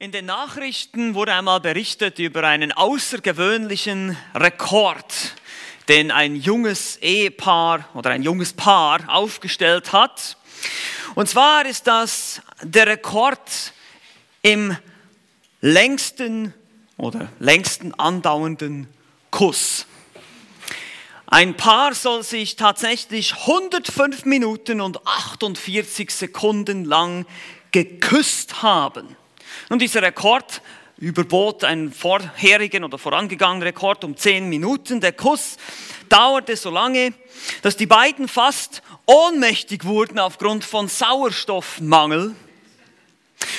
In den Nachrichten wurde einmal berichtet über einen außergewöhnlichen Rekord, den ein junges Ehepaar oder ein junges Paar aufgestellt hat. Und zwar ist das der Rekord im längsten oder längsten andauernden Kuss. Ein Paar soll sich tatsächlich 105 Minuten und 48 Sekunden lang geküsst haben. Nun, dieser Rekord überbot einen vorherigen oder vorangegangenen Rekord um zehn Minuten. Der Kuss dauerte so lange, dass die beiden fast ohnmächtig wurden aufgrund von Sauerstoffmangel.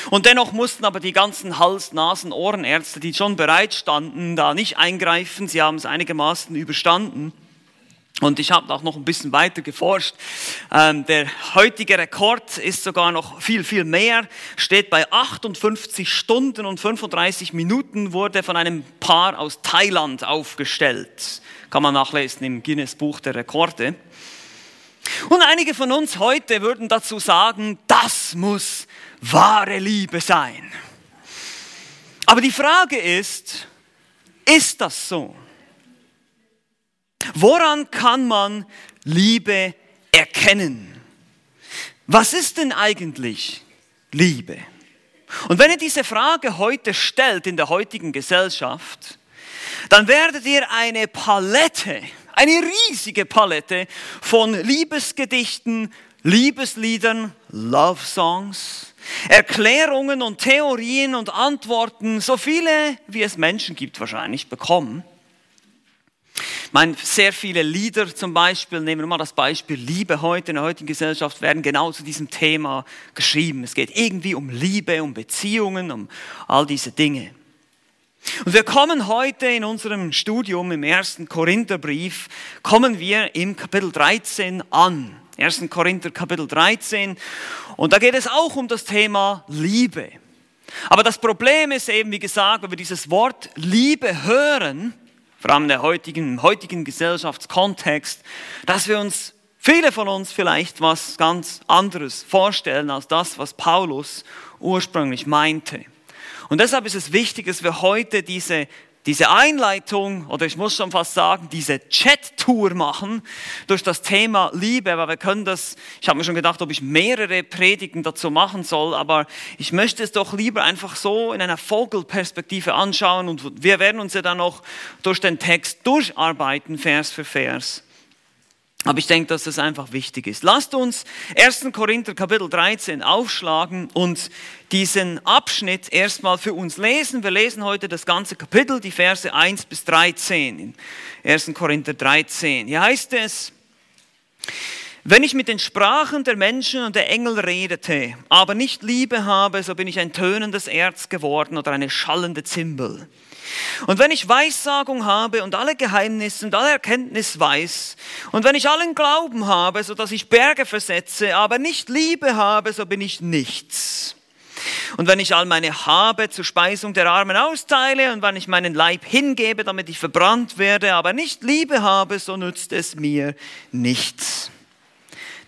Und dennoch mussten aber die ganzen Hals-, Nasen-, Ohrenärzte, die schon bereit standen, da nicht eingreifen. Sie haben es einigermaßen überstanden. Und ich habe auch noch ein bisschen weiter geforscht. Ähm, der heutige Rekord ist sogar noch viel, viel mehr, steht bei 58 Stunden und 35 Minuten, wurde von einem Paar aus Thailand aufgestellt. Kann man nachlesen im Guinness Buch der Rekorde. Und einige von uns heute würden dazu sagen, das muss wahre Liebe sein. Aber die Frage ist, ist das so? Woran kann man Liebe erkennen? Was ist denn eigentlich Liebe? Und wenn ihr diese Frage heute stellt in der heutigen Gesellschaft, dann werdet ihr eine Palette, eine riesige Palette von Liebesgedichten, Liebesliedern, Love Songs, Erklärungen und Theorien und Antworten, so viele wie es Menschen gibt wahrscheinlich, bekommen. Ich meine, sehr viele Lieder zum Beispiel, nehmen wir mal das Beispiel Liebe heute in der heutigen Gesellschaft, werden genau zu diesem Thema geschrieben. Es geht irgendwie um Liebe, um Beziehungen, um all diese Dinge. Und wir kommen heute in unserem Studium im ersten Korintherbrief, kommen wir im Kapitel 13 an. 1. Korinther Kapitel 13. Und da geht es auch um das Thema Liebe. Aber das Problem ist eben, wie gesagt, wenn wir dieses Wort Liebe hören, vor allem der heutigen, im heutigen Gesellschaftskontext, dass wir uns, viele von uns vielleicht was ganz anderes vorstellen als das, was Paulus ursprünglich meinte. Und deshalb ist es wichtig, dass wir heute diese diese Einleitung, oder ich muss schon fast sagen, diese Chat-Tour machen durch das Thema Liebe, weil wir können das, ich habe mir schon gedacht, ob ich mehrere Predigen dazu machen soll, aber ich möchte es doch lieber einfach so in einer Vogelperspektive anschauen und wir werden uns ja dann noch durch den Text durcharbeiten, Vers für Vers. Aber ich denke, dass das einfach wichtig ist. Lasst uns 1. Korinther Kapitel 13 aufschlagen und diesen Abschnitt erstmal für uns lesen. Wir lesen heute das ganze Kapitel, die Verse 1 bis 13 in 1. Korinther 13. Hier heißt es, wenn ich mit den Sprachen der Menschen und der Engel redete, aber nicht Liebe habe, so bin ich ein tönendes Erz geworden oder eine schallende Zimbel. Und wenn ich Weissagung habe und alle Geheimnisse und alle Erkenntnis weiß, und wenn ich allen Glauben habe, so dass ich Berge versetze, aber nicht Liebe habe, so bin ich nichts. Und wenn ich all meine Habe zur Speisung der Armen austeile und wenn ich meinen Leib hingebe, damit ich verbrannt werde, aber nicht Liebe habe, so nützt es mir nichts.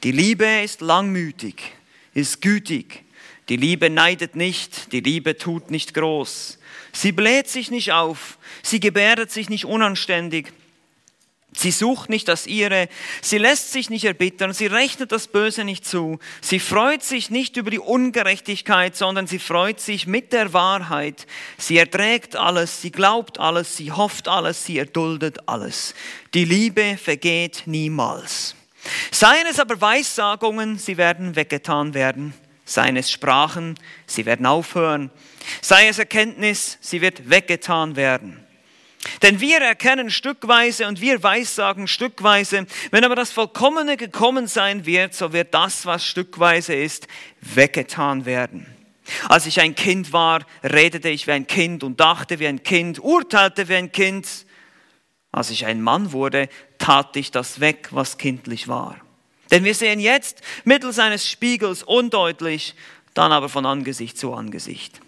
Die Liebe ist langmütig, ist gütig. Die Liebe neidet nicht, die Liebe tut nicht groß. Sie bläht sich nicht auf, sie gebärdet sich nicht unanständig, sie sucht nicht das ihre, sie lässt sich nicht erbittern, sie rechnet das Böse nicht zu, sie freut sich nicht über die Ungerechtigkeit, sondern sie freut sich mit der Wahrheit, sie erträgt alles, sie glaubt alles, sie hofft alles, sie erduldet alles. Die Liebe vergeht niemals. Seien es aber Weissagungen, sie werden weggetan werden seien es Sprachen, sie werden aufhören, sei es Erkenntnis, sie wird weggetan werden. Denn wir erkennen stückweise und wir weissagen stückweise. Wenn aber das Vollkommene gekommen sein wird, so wird das, was stückweise ist, weggetan werden. Als ich ein Kind war, redete ich wie ein Kind und dachte wie ein Kind, urteilte wie ein Kind. Als ich ein Mann wurde, tat ich das weg, was kindlich war. Denn wir sehen jetzt mittels eines Spiegels undeutlich, dann aber von Angesicht zu Angesicht.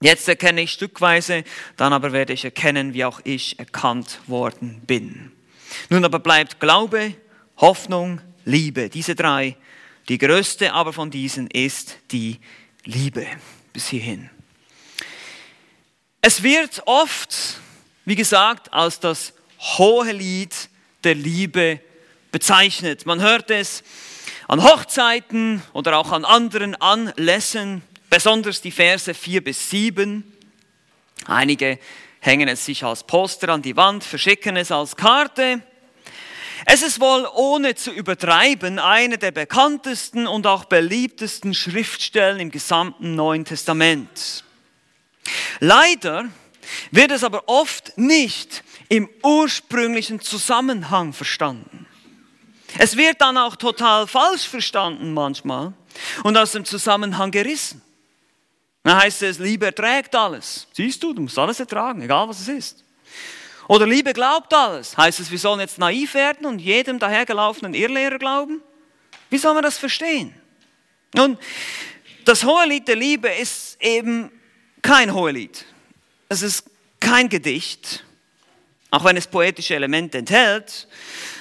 Jetzt erkenne ich stückweise, dann aber werde ich erkennen, wie auch ich erkannt worden bin. Nun aber bleibt Glaube, Hoffnung, Liebe, diese drei. Die größte aber von diesen ist die Liebe. Bis hierhin. Es wird oft, wie gesagt, als das hohe Lied der Liebe bezeichnet. Man hört es an Hochzeiten oder auch an anderen Anlässen, besonders die Verse 4 bis 7. Einige hängen es sich als Poster an die Wand, verschicken es als Karte. Es ist wohl ohne zu übertreiben eine der bekanntesten und auch beliebtesten Schriftstellen im gesamten Neuen Testament. Leider wird es aber oft nicht im ursprünglichen Zusammenhang verstanden. Es wird dann auch total falsch verstanden manchmal und aus dem Zusammenhang gerissen. Dann heißt es, Liebe erträgt alles. Siehst du, du musst alles ertragen, egal was es ist. Oder Liebe glaubt alles. Heißt es, wir sollen jetzt naiv werden und jedem dahergelaufenen Irrlehrer glauben? Wie soll man das verstehen? Nun, das Hohelied der Liebe ist eben kein Hohelied. Es ist kein Gedicht, auch wenn es poetische Elemente enthält,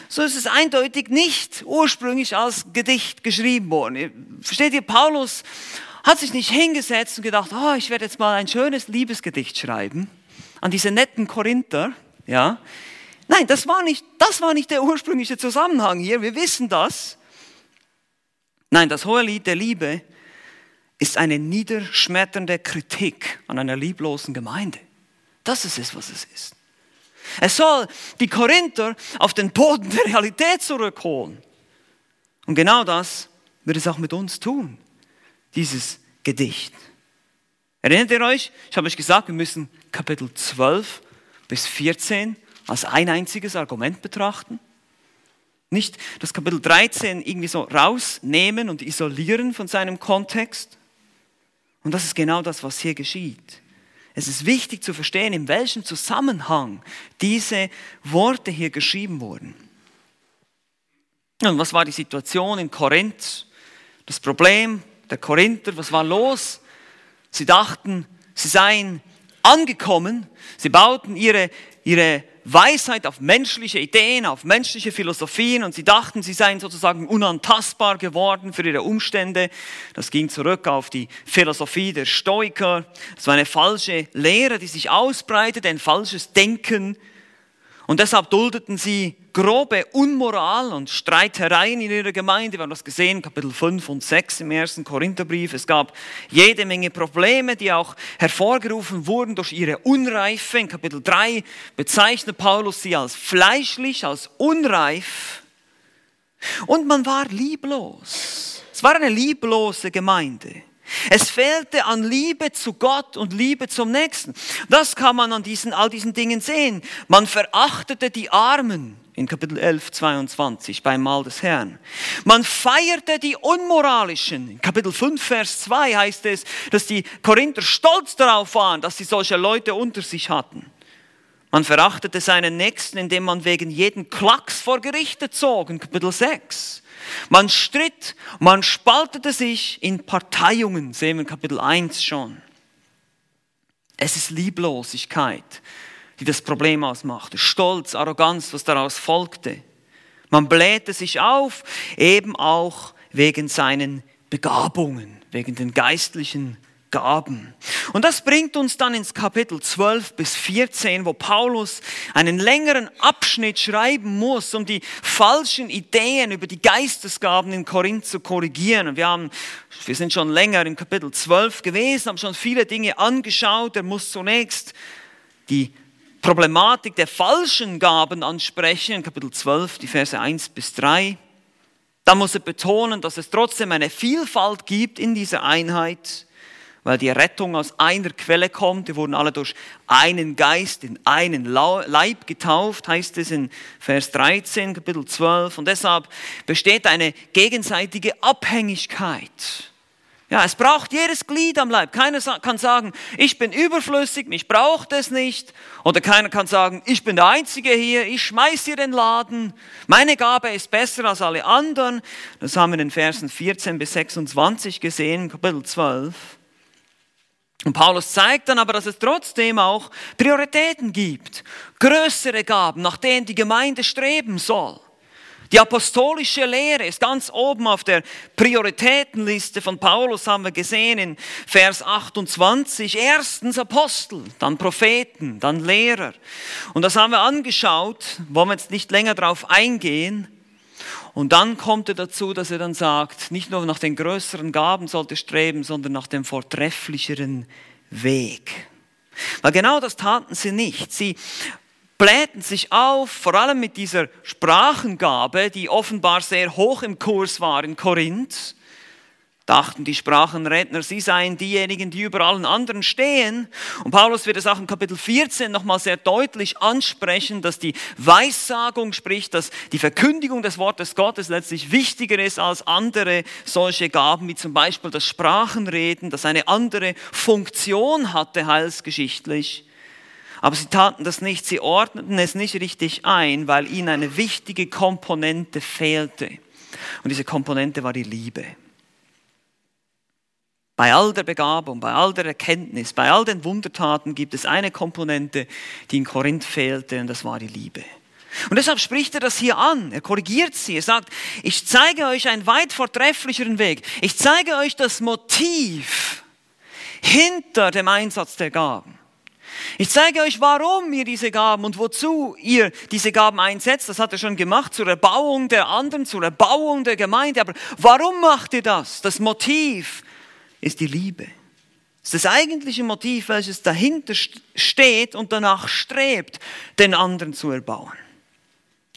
so ist es eindeutig nicht ursprünglich als Gedicht geschrieben worden. Versteht ihr, Paulus hat sich nicht hingesetzt und gedacht, oh, ich werde jetzt mal ein schönes Liebesgedicht schreiben an diese netten Korinther, ja. Nein, das war nicht, das war nicht der ursprüngliche Zusammenhang hier, wir wissen das. Nein, das hohe Lied der Liebe ist eine niederschmetternde Kritik an einer lieblosen Gemeinde. Das ist es, was es ist. Es soll die Korinther auf den Boden der Realität zurückholen. Und genau das wird es auch mit uns tun, dieses Gedicht. Erinnert ihr euch? Ich habe euch gesagt, wir müssen Kapitel 12 bis 14 als ein einziges Argument betrachten. Nicht das Kapitel 13 irgendwie so rausnehmen und isolieren von seinem Kontext. Und das ist genau das, was hier geschieht. Es ist wichtig zu verstehen, in welchem Zusammenhang diese Worte hier geschrieben wurden. Und was war die Situation in Korinth? Das Problem der Korinther, was war los? Sie dachten, sie seien angekommen, sie bauten ihre, ihre Weisheit auf menschliche Ideen, auf menschliche Philosophien und sie dachten, sie seien sozusagen unantastbar geworden für ihre Umstände. Das ging zurück auf die Philosophie der Stoiker. Es war eine falsche Lehre, die sich ausbreitete, ein falsches Denken. Und deshalb duldeten sie grobe Unmoral und Streitereien in ihrer Gemeinde. Wir haben das gesehen, Kapitel 5 und 6 im ersten Korintherbrief. Es gab jede Menge Probleme, die auch hervorgerufen wurden durch ihre Unreife. In Kapitel 3 bezeichnet Paulus sie als fleischlich, als unreif. Und man war lieblos. Es war eine lieblose Gemeinde. Es fehlte an Liebe zu Gott und Liebe zum Nächsten. Das kann man an diesen, all diesen Dingen sehen. Man verachtete die Armen in Kapitel 11, 22 beim Mahl des Herrn. Man feierte die Unmoralischen. In Kapitel 5, Vers 2 heißt es, dass die Korinther stolz darauf waren, dass sie solche Leute unter sich hatten. Man verachtete seinen Nächsten, indem man wegen jeden Klacks vor Gerichte zog, in Kapitel 6. Man stritt, man spaltete sich in Parteiungen, sehen wir in Kapitel 1 schon. Es ist Lieblosigkeit, die das Problem ausmachte. Stolz, Arroganz, was daraus folgte. Man blähte sich auf, eben auch wegen seinen Begabungen, wegen den geistlichen Gaben. Und das bringt uns dann ins Kapitel 12 bis 14, wo Paulus einen längeren Abschnitt schreiben muss, um die falschen Ideen über die Geistesgaben in Korinth zu korrigieren. Wir, haben, wir sind schon länger in Kapitel 12 gewesen, haben schon viele Dinge angeschaut. Er muss zunächst die Problematik der falschen Gaben ansprechen, Kapitel 12, die Verse 1 bis 3. Dann muss er betonen, dass es trotzdem eine Vielfalt gibt in dieser Einheit weil die Rettung aus einer Quelle kommt. Die wurden alle durch einen Geist in einen Leib getauft, heißt es in Vers 13, Kapitel 12. Und deshalb besteht eine gegenseitige Abhängigkeit. Ja, es braucht jedes Glied am Leib. Keiner kann sagen, ich bin überflüssig, mich braucht es nicht. Oder keiner kann sagen, ich bin der Einzige hier, ich schmeiß hier den Laden. Meine Gabe ist besser als alle anderen. Das haben wir in den Versen 14 bis 26 gesehen, Kapitel 12. Und Paulus zeigt dann aber, dass es trotzdem auch Prioritäten gibt, größere Gaben, nach denen die Gemeinde streben soll. Die apostolische Lehre ist ganz oben auf der Prioritätenliste von Paulus, haben wir gesehen in Vers 28. Erstens Apostel, dann Propheten, dann Lehrer. Und das haben wir angeschaut, wollen wir jetzt nicht länger darauf eingehen. Und dann kommt er dazu, dass er dann sagt, nicht nur nach den größeren Gaben sollte streben, sondern nach dem vortrefflicheren Weg. Weil genau das taten sie nicht. Sie blähten sich auf, vor allem mit dieser Sprachengabe, die offenbar sehr hoch im Kurs war in Korinth. Dachten die Sprachenredner, sie seien diejenigen, die über allen anderen stehen. Und Paulus wird es auch im Kapitel 14 nochmal sehr deutlich ansprechen, dass die Weissagung, sprich, dass die Verkündigung des Wortes Gottes letztlich wichtiger ist als andere solche Gaben, wie zum Beispiel das Sprachenreden, das eine andere Funktion hatte heilsgeschichtlich. Aber sie taten das nicht, sie ordneten es nicht richtig ein, weil ihnen eine wichtige Komponente fehlte. Und diese Komponente war die Liebe. Bei all der Begabung, bei all der Erkenntnis, bei all den Wundertaten gibt es eine Komponente, die in Korinth fehlte, und das war die Liebe. Und deshalb spricht er das hier an. Er korrigiert sie. Er sagt, ich zeige euch einen weit vortrefflicheren Weg. Ich zeige euch das Motiv hinter dem Einsatz der Gaben. Ich zeige euch, warum ihr diese Gaben und wozu ihr diese Gaben einsetzt. Das hat er schon gemacht zur Erbauung der anderen, zur Erbauung der Gemeinde. Aber warum macht ihr das? Das Motiv ist die Liebe. Das ist das eigentliche Motiv, welches dahinter steht und danach strebt, den anderen zu erbauen.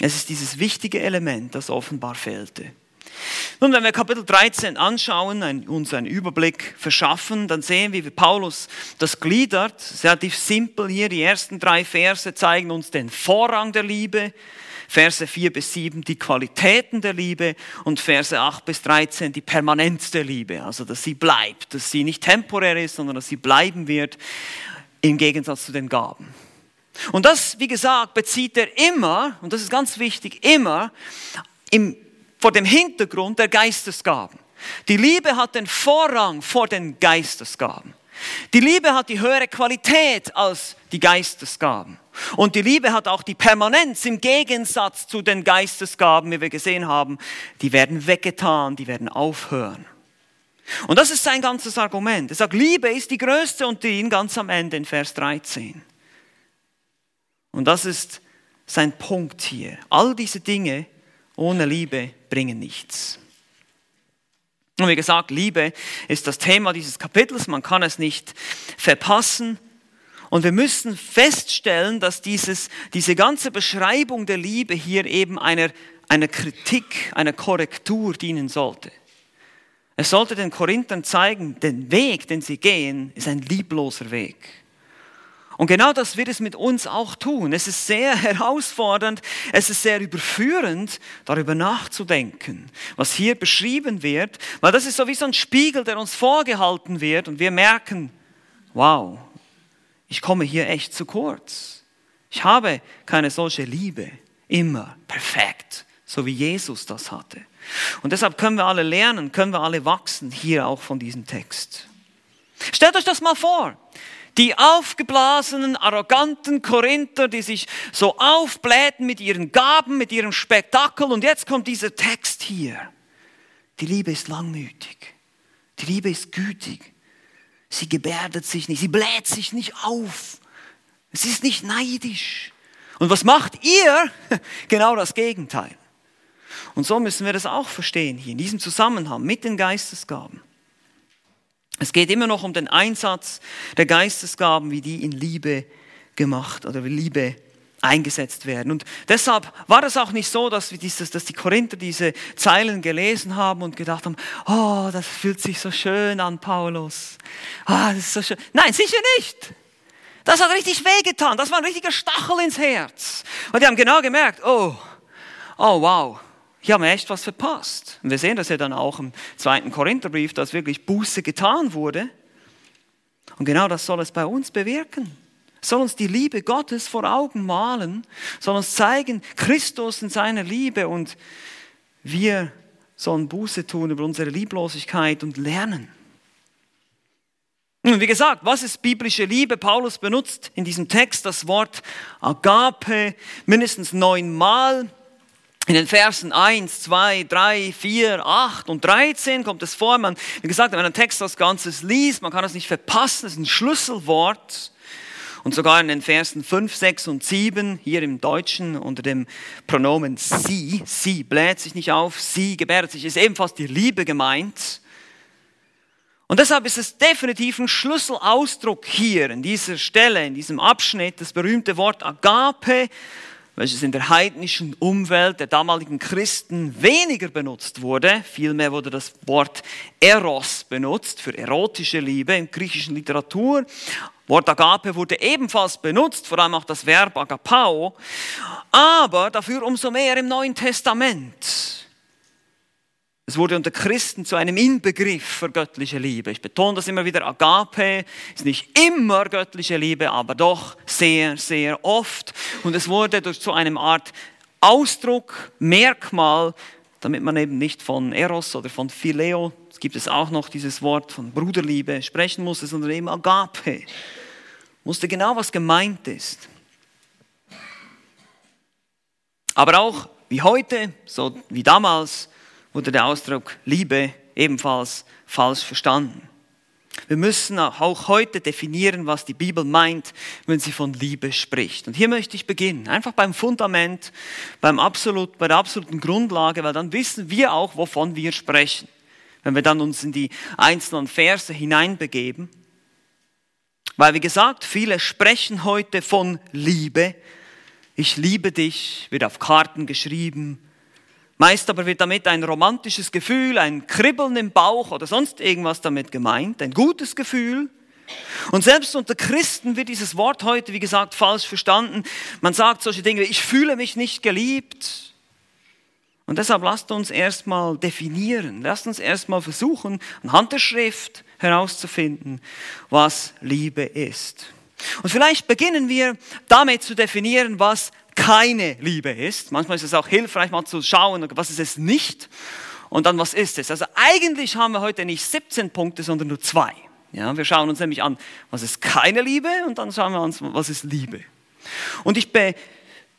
Es ist dieses wichtige Element, das offenbar fehlte. Nun, wenn wir Kapitel 13 anschauen, uns einen Überblick verschaffen, dann sehen wir, wie Paulus das gliedert. Relativ simpel hier. Die ersten drei Verse zeigen uns den Vorrang der Liebe. Verse 4 bis 7 die Qualitäten der Liebe und Verse 8 bis 13 die Permanenz der Liebe. Also, dass sie bleibt, dass sie nicht temporär ist, sondern dass sie bleiben wird im Gegensatz zu den Gaben. Und das, wie gesagt, bezieht er immer, und das ist ganz wichtig, immer im vor dem Hintergrund der Geistesgaben. Die Liebe hat den Vorrang vor den Geistesgaben. Die Liebe hat die höhere Qualität als die Geistesgaben. Und die Liebe hat auch die Permanenz im Gegensatz zu den Geistesgaben, wie wir gesehen haben. Die werden weggetan, die werden aufhören. Und das ist sein ganzes Argument. Er sagt, Liebe ist die größte und die ganz am Ende in Vers 13. Und das ist sein Punkt hier. All diese Dinge ohne Liebe bringen nichts. Und wie gesagt, Liebe ist das Thema dieses Kapitels, man kann es nicht verpassen. Und wir müssen feststellen, dass dieses, diese ganze Beschreibung der Liebe hier eben einer, einer Kritik, einer Korrektur dienen sollte. Es sollte den Korinthern zeigen, den Weg, den sie gehen, ist ein liebloser Weg. Und genau das wird es mit uns auch tun. Es ist sehr herausfordernd, es ist sehr überführend, darüber nachzudenken, was hier beschrieben wird, weil das ist so wie so ein Spiegel, der uns vorgehalten wird und wir merken, wow, ich komme hier echt zu kurz. Ich habe keine solche Liebe, immer perfekt, so wie Jesus das hatte. Und deshalb können wir alle lernen, können wir alle wachsen, hier auch von diesem Text. Stellt euch das mal vor. Die aufgeblasenen, arroganten Korinther, die sich so aufblähten mit ihren Gaben, mit ihrem Spektakel. Und jetzt kommt dieser Text hier. Die Liebe ist langmütig. Die Liebe ist gütig. Sie gebärdet sich nicht. Sie bläht sich nicht auf. Sie ist nicht neidisch. Und was macht ihr? Genau das Gegenteil. Und so müssen wir das auch verstehen hier in diesem Zusammenhang mit den Geistesgaben. Es geht immer noch um den Einsatz der Geistesgaben, wie die in Liebe gemacht oder wie Liebe eingesetzt werden. Und deshalb war es auch nicht so, dass, wir dieses, dass die Korinther diese Zeilen gelesen haben und gedacht haben, oh, das fühlt sich so schön an, Paulus. Ah, das ist so schön. Nein, sicher nicht. Das hat richtig wehgetan. Das war ein richtiger Stachel ins Herz. Und die haben genau gemerkt, oh, oh wow, hier haben wir echt was verpasst. Und wir sehen das ja dann auch im zweiten Korintherbrief, dass wirklich Buße getan wurde. Und genau das soll es bei uns bewirken. soll uns die Liebe Gottes vor Augen malen, soll uns zeigen, Christus in seiner Liebe und wir sollen Buße tun über unsere Lieblosigkeit und lernen. Und wie gesagt, was ist biblische Liebe? Paulus benutzt in diesem Text das Wort Agape mindestens neunmal. In den Versen 1, 2, 3, 4, 8 und 13 kommt es vor. Man, wie gesagt, wenn man einen Text als Ganzes liest, man kann es nicht verpassen, es ist ein Schlüsselwort. Und sogar in den Versen 5, 6 und 7, hier im Deutschen unter dem Pronomen sie, sie bläht sich nicht auf, sie gebärdet sich, ist ebenfalls die Liebe gemeint. Und deshalb ist es definitiv ein Schlüsselausdruck hier in dieser Stelle, in diesem Abschnitt, das berühmte Wort Agape, welches in der heidnischen Umwelt der damaligen Christen weniger benutzt wurde. Vielmehr wurde das Wort Eros benutzt für erotische Liebe in griechischen Literatur. Wort Agape wurde ebenfalls benutzt, vor allem auch das Verb Agapao, aber dafür umso mehr im Neuen Testament. Es wurde unter Christen zu einem Inbegriff für göttliche Liebe. Ich betone das immer wieder, Agape ist nicht immer göttliche Liebe, aber doch sehr, sehr oft. Und es wurde durch so eine Art Ausdruck, Merkmal, damit man eben nicht von Eros oder von Phileo, es gibt es auch noch dieses Wort von Bruderliebe, sprechen musste, sondern eben Agape. Musste genau, was gemeint ist. Aber auch wie heute, so wie damals, wurde der Ausdruck Liebe ebenfalls falsch verstanden. Wir müssen auch heute definieren, was die Bibel meint, wenn sie von Liebe spricht. Und hier möchte ich beginnen, einfach beim Fundament, beim absolut, bei der absoluten Grundlage, weil dann wissen wir auch, wovon wir sprechen. Wenn wir dann uns in die einzelnen Verse hineinbegeben. Weil, wie gesagt, viele sprechen heute von Liebe. Ich liebe dich, wird auf Karten geschrieben, Meist aber wird damit ein romantisches Gefühl, ein Kribbeln im Bauch oder sonst irgendwas damit gemeint, ein gutes Gefühl. Und selbst unter Christen wird dieses Wort heute, wie gesagt, falsch verstanden. Man sagt solche Dinge, ich fühle mich nicht geliebt. Und deshalb lasst uns erstmal definieren, lasst uns erstmal versuchen, anhand der Schrift herauszufinden, was Liebe ist. Und vielleicht beginnen wir damit zu definieren, was keine Liebe ist. Manchmal ist es auch hilfreich, mal zu schauen, was ist es nicht und dann was ist es. Also eigentlich haben wir heute nicht 17 Punkte, sondern nur zwei. Ja, wir schauen uns nämlich an, was ist keine Liebe und dann schauen wir uns, was ist Liebe. Und ich be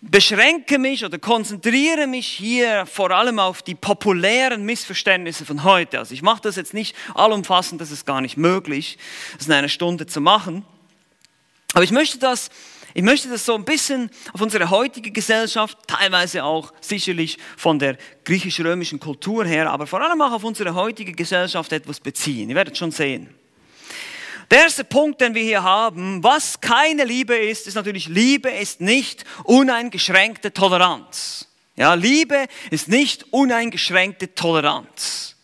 beschränke mich oder konzentriere mich hier vor allem auf die populären Missverständnisse von heute. Also ich mache das jetzt nicht allumfassend, das ist gar nicht möglich, das in einer Stunde zu machen. Aber ich möchte das ich möchte das so ein bisschen auf unsere heutige Gesellschaft, teilweise auch sicherlich von der griechisch-römischen Kultur her, aber vor allem auch auf unsere heutige Gesellschaft etwas beziehen. Ihr werdet schon sehen. Der erste Punkt, den wir hier haben, was keine Liebe ist, ist natürlich, Liebe ist nicht uneingeschränkte Toleranz. Ja, Liebe ist nicht uneingeschränkte Toleranz.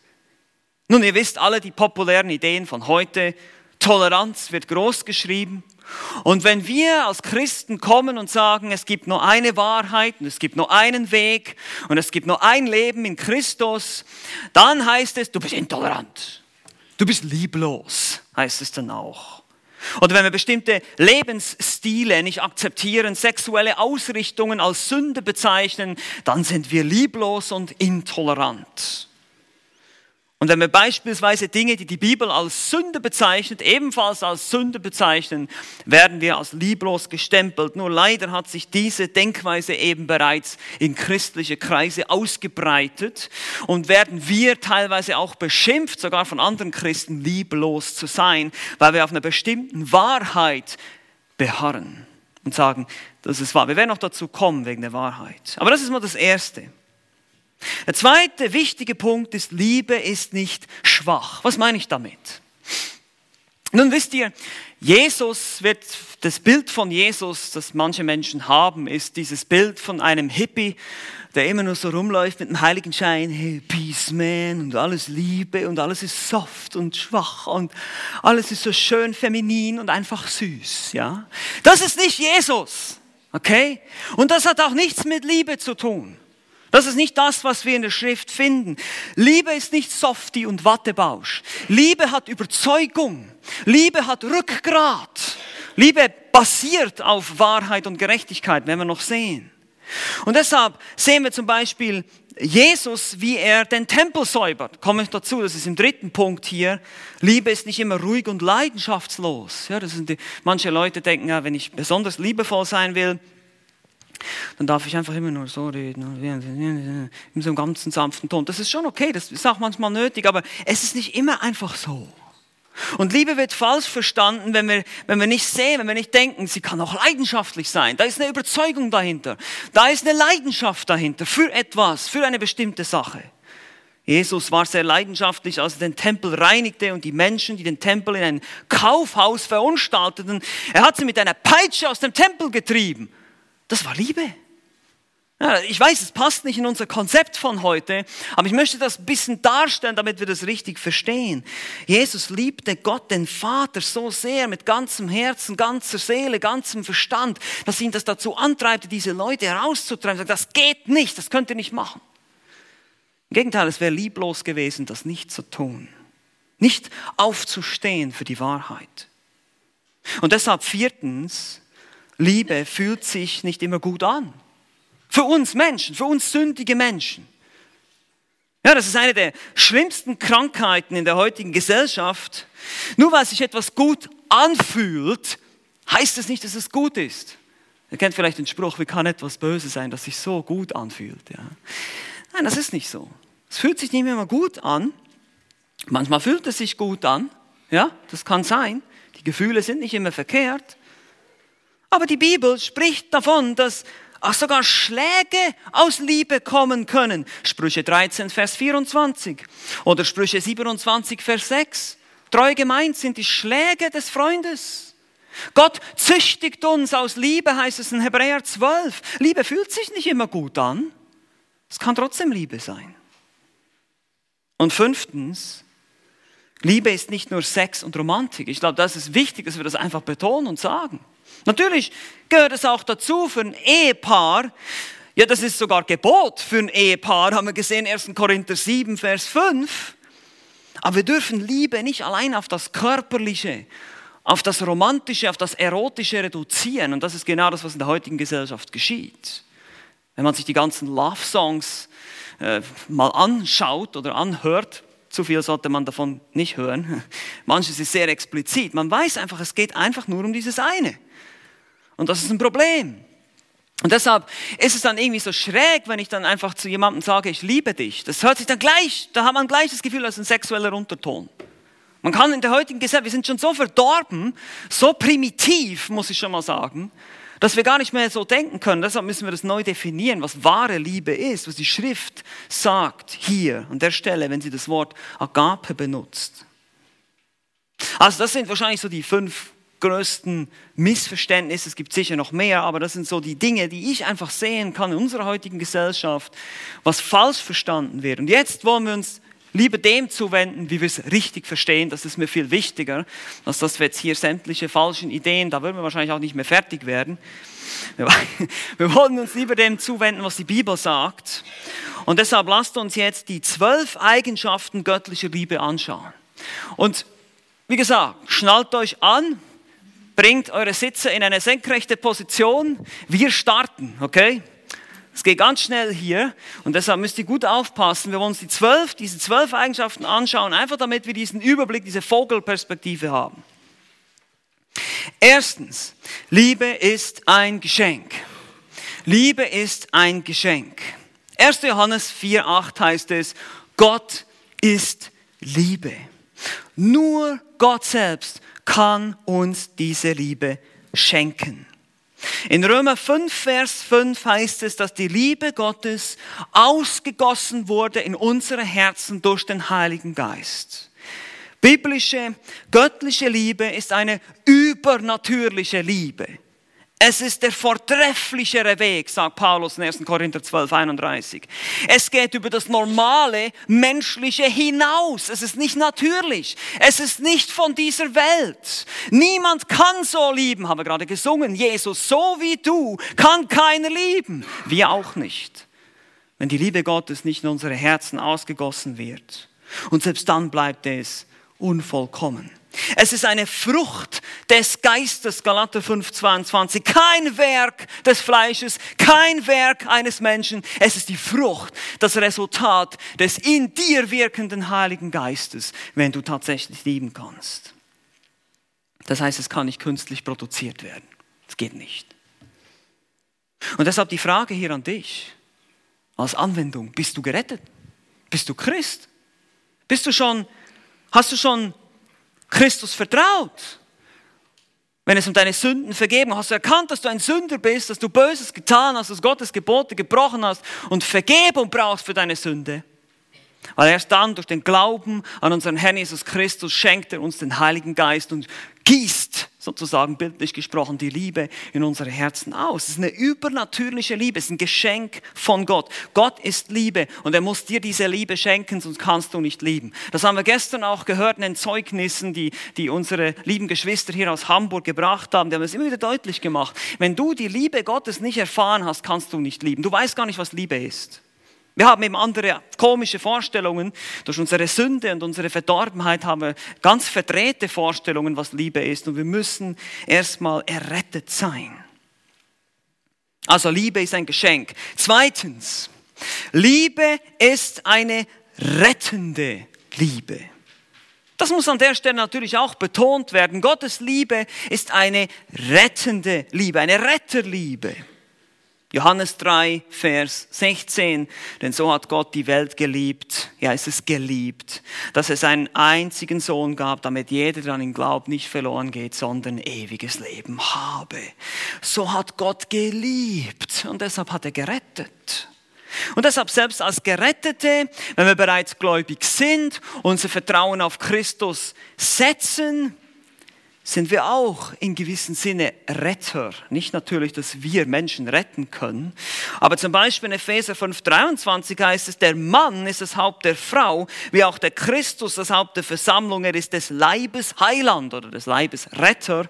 Nun, ihr wisst alle die populären Ideen von heute. Toleranz wird groß geschrieben. Und wenn wir als Christen kommen und sagen, es gibt nur eine Wahrheit und es gibt nur einen Weg und es gibt nur ein Leben in Christus, dann heißt es, du bist intolerant. Du bist lieblos, heißt es dann auch. Oder wenn wir bestimmte Lebensstile nicht akzeptieren, sexuelle Ausrichtungen als Sünde bezeichnen, dann sind wir lieblos und intolerant. Und wenn wir beispielsweise Dinge, die die Bibel als Sünde bezeichnet, ebenfalls als Sünde bezeichnen, werden wir als lieblos gestempelt. Nur leider hat sich diese Denkweise eben bereits in christliche Kreise ausgebreitet und werden wir teilweise auch beschimpft, sogar von anderen Christen, lieblos zu sein, weil wir auf einer bestimmten Wahrheit beharren und sagen, das ist wahr. Wir werden auch dazu kommen wegen der Wahrheit. Aber das ist mal das Erste. Der zweite wichtige Punkt ist, Liebe ist nicht schwach. Was meine ich damit? Nun wisst ihr, Jesus wird, das Bild von Jesus, das manche Menschen haben, ist dieses Bild von einem Hippie, der immer nur so rumläuft mit einem heiligen Schein, hey, Peace Man und alles Liebe und alles ist soft und schwach und alles ist so schön feminin und einfach süß, ja. Das ist nicht Jesus, okay? Und das hat auch nichts mit Liebe zu tun. Das ist nicht das, was wir in der Schrift finden. Liebe ist nicht Softie und Wattebausch. Liebe hat Überzeugung. Liebe hat Rückgrat. Liebe basiert auf Wahrheit und Gerechtigkeit, wenn wir noch sehen. Und deshalb sehen wir zum Beispiel Jesus, wie er den Tempel säubert. Komme ich dazu, das ist im dritten Punkt hier. Liebe ist nicht immer ruhig und leidenschaftslos. Ja, das sind die, manche Leute denken, ja, wenn ich besonders liebevoll sein will, dann darf ich einfach immer nur so reden, in so einem ganzen sanften Ton. Das ist schon okay, das ist auch manchmal nötig, aber es ist nicht immer einfach so. Und Liebe wird falsch verstanden, wenn wir, wenn wir nicht sehen, wenn wir nicht denken, sie kann auch leidenschaftlich sein. Da ist eine Überzeugung dahinter. Da ist eine Leidenschaft dahinter für etwas, für eine bestimmte Sache. Jesus war sehr leidenschaftlich, als er den Tempel reinigte und die Menschen, die den Tempel in ein Kaufhaus verunstalteten, er hat sie mit einer Peitsche aus dem Tempel getrieben. Das war Liebe. Ja, ich weiß, es passt nicht in unser Konzept von heute, aber ich möchte das ein bisschen darstellen, damit wir das richtig verstehen. Jesus liebte Gott, den Vater, so sehr mit ganzem Herzen, ganzer Seele, ganzem Verstand, dass ihn das dazu antreibt, diese Leute herauszutreiben. Das geht nicht, das könnt ihr nicht machen. Im Gegenteil, es wäre lieblos gewesen, das nicht zu tun. Nicht aufzustehen für die Wahrheit. Und deshalb viertens, Liebe fühlt sich nicht immer gut an. Für uns Menschen, für uns sündige Menschen. Ja, das ist eine der schlimmsten Krankheiten in der heutigen Gesellschaft. Nur weil sich etwas gut anfühlt, heißt es nicht, dass es gut ist. Ihr kennt vielleicht den Spruch, wie kann etwas böse sein, das sich so gut anfühlt. Ja? Nein, das ist nicht so. Es fühlt sich nicht immer gut an. Manchmal fühlt es sich gut an. Ja, das kann sein. Die Gefühle sind nicht immer verkehrt. Aber die Bibel spricht davon, dass auch sogar Schläge aus Liebe kommen können. Sprüche 13, Vers 24 oder Sprüche 27, Vers 6. Treu gemeint sind die Schläge des Freundes. Gott züchtigt uns aus Liebe, heißt es in Hebräer 12. Liebe fühlt sich nicht immer gut an. Es kann trotzdem Liebe sein. Und fünftens, Liebe ist nicht nur Sex und Romantik. Ich glaube, das ist wichtig, dass wir das einfach betonen und sagen. Natürlich gehört es auch dazu für ein Ehepaar. Ja, das ist sogar Gebot für ein Ehepaar, haben wir gesehen, 1. Korinther 7, Vers 5. Aber wir dürfen Liebe nicht allein auf das Körperliche, auf das Romantische, auf das Erotische reduzieren. Und das ist genau das, was in der heutigen Gesellschaft geschieht. Wenn man sich die ganzen Love-Songs äh, mal anschaut oder anhört, zu viel sollte man davon nicht hören. Manches ist sehr explizit. Man weiß einfach, es geht einfach nur um dieses eine. Und das ist ein Problem. Und deshalb ist es dann irgendwie so schräg, wenn ich dann einfach zu jemandem sage, ich liebe dich. Das hört sich dann gleich, da hat man gleich das Gefühl, das ist ein sexueller Unterton. Man kann in der heutigen Gesellschaft, wir sind schon so verdorben, so primitiv, muss ich schon mal sagen, dass wir gar nicht mehr so denken können. Deshalb müssen wir das neu definieren, was wahre Liebe ist, was die Schrift sagt hier an der Stelle, wenn sie das Wort Agape benutzt. Also das sind wahrscheinlich so die fünf größten Missverständnisse. Es gibt sicher noch mehr, aber das sind so die Dinge, die ich einfach sehen kann in unserer heutigen Gesellschaft, was falsch verstanden wird. Und jetzt wollen wir uns lieber dem zuwenden, wie wir es richtig verstehen. Das ist mir viel wichtiger, als dass wir jetzt hier sämtliche falschen Ideen, da würden wir wahrscheinlich auch nicht mehr fertig werden. Wir wollen uns lieber dem zuwenden, was die Bibel sagt. Und deshalb lasst uns jetzt die zwölf Eigenschaften göttlicher Liebe anschauen. Und wie gesagt, schnallt euch an, bringt eure Sitze in eine senkrechte Position. Wir starten, okay? Es geht ganz schnell hier und deshalb müsst ihr gut aufpassen. Wir wollen uns die zwölf, diese zwölf Eigenschaften anschauen, einfach damit wir diesen Überblick, diese Vogelperspektive haben. Erstens, Liebe ist ein Geschenk. Liebe ist ein Geschenk. 1. Johannes 4,8 heißt es, Gott ist Liebe. Nur Gott selbst kann uns diese Liebe schenken. In Römer 5, Vers 5 heißt es, dass die Liebe Gottes ausgegossen wurde in unsere Herzen durch den Heiligen Geist. Biblische, göttliche Liebe ist eine übernatürliche Liebe. Es ist der vortrefflichere Weg, sagt Paulus in 1. Korinther 12, 31. Es geht über das normale Menschliche hinaus. Es ist nicht natürlich. Es ist nicht von dieser Welt. Niemand kann so lieben, haben wir gerade gesungen. Jesus, so wie du, kann keiner lieben. Wir auch nicht. Wenn die Liebe Gottes nicht in unsere Herzen ausgegossen wird. Und selbst dann bleibt es unvollkommen. Es ist eine Frucht des Geistes, Galater 5, 22. Kein Werk des Fleisches, kein Werk eines Menschen. Es ist die Frucht, das Resultat des in dir wirkenden Heiligen Geistes, wenn du tatsächlich lieben kannst. Das heißt, es kann nicht künstlich produziert werden. Es geht nicht. Und deshalb die Frage hier an dich als Anwendung. Bist du gerettet? Bist du Christ? Bist du schon, hast du schon Christus vertraut? Wenn es um deine Sünden vergeben, hast du erkannt, dass du ein Sünder bist, dass du Böses getan hast, dass Gottes Gebote gebrochen hast und Vergebung brauchst für deine Sünde. Weil erst dann durch den Glauben an unseren Herrn Jesus Christus schenkt er uns den Heiligen Geist und gießt sozusagen bildlich gesprochen die Liebe in unsere Herzen aus. Es ist eine übernatürliche Liebe, es ist ein Geschenk von Gott. Gott ist Liebe und er muss dir diese Liebe schenken, sonst kannst du nicht lieben. Das haben wir gestern auch gehört in den Zeugnissen, die, die unsere lieben Geschwister hier aus Hamburg gebracht haben. Die haben es immer wieder deutlich gemacht. Wenn du die Liebe Gottes nicht erfahren hast, kannst du nicht lieben. Du weißt gar nicht, was Liebe ist. Wir haben eben andere komische Vorstellungen. Durch unsere Sünde und unsere Verdorbenheit haben wir ganz verdrehte Vorstellungen, was Liebe ist. Und wir müssen erstmal errettet sein. Also Liebe ist ein Geschenk. Zweitens, Liebe ist eine rettende Liebe. Das muss an der Stelle natürlich auch betont werden. Gottes Liebe ist eine rettende Liebe, eine Retterliebe. Johannes 3, Vers 16. Denn so hat Gott die Welt geliebt, ja, es ist geliebt, dass es einen einzigen Sohn gab, damit jeder, der an ihn glaubt, nicht verloren geht, sondern ewiges Leben habe. So hat Gott geliebt und deshalb hat er gerettet. Und deshalb selbst als Gerettete, wenn wir bereits gläubig sind, unser Vertrauen auf Christus setzen, sind wir auch in gewissem Sinne Retter. Nicht natürlich, dass wir Menschen retten können, aber zum Beispiel in Epheser 5,23 heißt es, der Mann ist das Haupt der Frau, wie auch der Christus das Haupt der Versammlung, er ist des Leibes Heiland oder des Leibes Retter.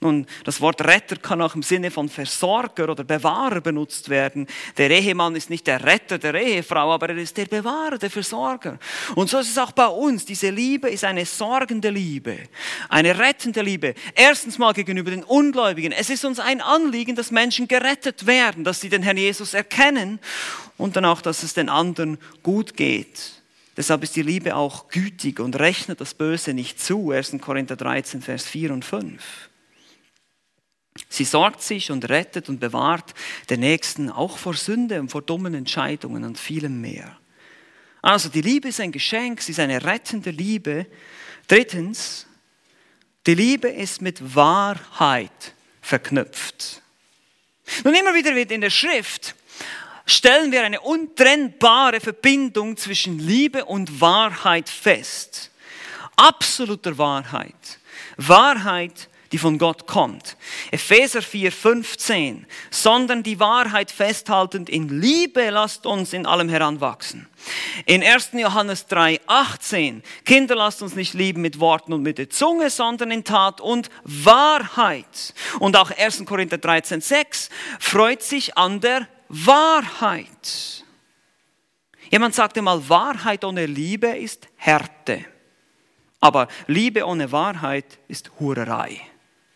Nun, das Wort Retter kann auch im Sinne von Versorger oder Bewahrer benutzt werden. Der Ehemann ist nicht der Retter der Ehefrau, aber er ist der Bewahrer, der Versorger. Und so ist es auch bei uns. Diese Liebe ist eine sorgende Liebe, eine rettende Liebe. Erstens mal gegenüber den Ungläubigen. Es ist uns ein Anliegen, dass Menschen gerettet werden, dass sie den Herrn Jesus erkennen und dann auch, dass es den anderen gut geht. Deshalb ist die Liebe auch gütig und rechnet das Böse nicht zu. 1. Korinther 13, Vers 4 und 5. Sie sorgt sich und rettet und bewahrt den Nächsten auch vor Sünde und vor dummen Entscheidungen und vielem mehr. Also die Liebe ist ein Geschenk, sie ist eine rettende Liebe. Drittens, die Liebe ist mit Wahrheit verknüpft. Nun immer wieder wird in der Schrift stellen wir eine untrennbare Verbindung zwischen Liebe und Wahrheit fest. Absoluter Wahrheit. Wahrheit die von Gott kommt. Epheser 4, 15. Sondern die Wahrheit festhaltend in Liebe lasst uns in allem heranwachsen. In 1. Johannes 3, 18. Kinder lasst uns nicht lieben mit Worten und mit der Zunge, sondern in Tat und Wahrheit. Und auch 1. Korinther 13, 6. Freut sich an der Wahrheit. Jemand sagte mal, Wahrheit ohne Liebe ist Härte. Aber Liebe ohne Wahrheit ist Hurerei.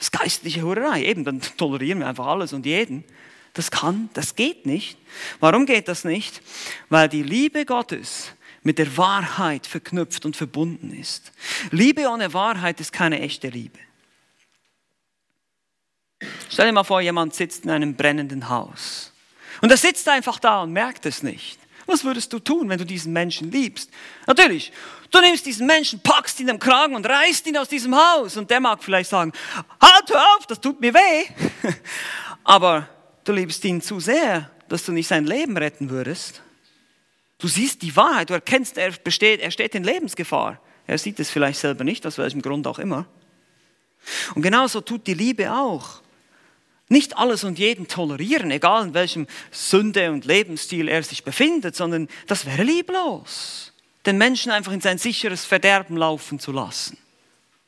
Das ist geistliche Hurerei. Eben, dann tolerieren wir einfach alles und jeden. Das kann, das geht nicht. Warum geht das nicht? Weil die Liebe Gottes mit der Wahrheit verknüpft und verbunden ist. Liebe ohne Wahrheit ist keine echte Liebe. Stell dir mal vor, jemand sitzt in einem brennenden Haus. Und er sitzt einfach da und merkt es nicht. Was würdest du tun, wenn du diesen Menschen liebst? Natürlich, du nimmst diesen Menschen, packst ihn am Kragen und reißt ihn aus diesem Haus. Und der mag vielleicht sagen, halt hör auf, das tut mir weh. Aber du liebst ihn zu sehr, dass du nicht sein Leben retten würdest. Du siehst die Wahrheit, du erkennst, er, besteht, er steht in Lebensgefahr. Er sieht es vielleicht selber nicht, aus welchem Grund auch immer. Und genauso tut die Liebe auch. Nicht alles und jeden tolerieren, egal in welchem Sünde und Lebensstil er sich befindet, sondern das wäre lieblos, den Menschen einfach in sein sicheres Verderben laufen zu lassen.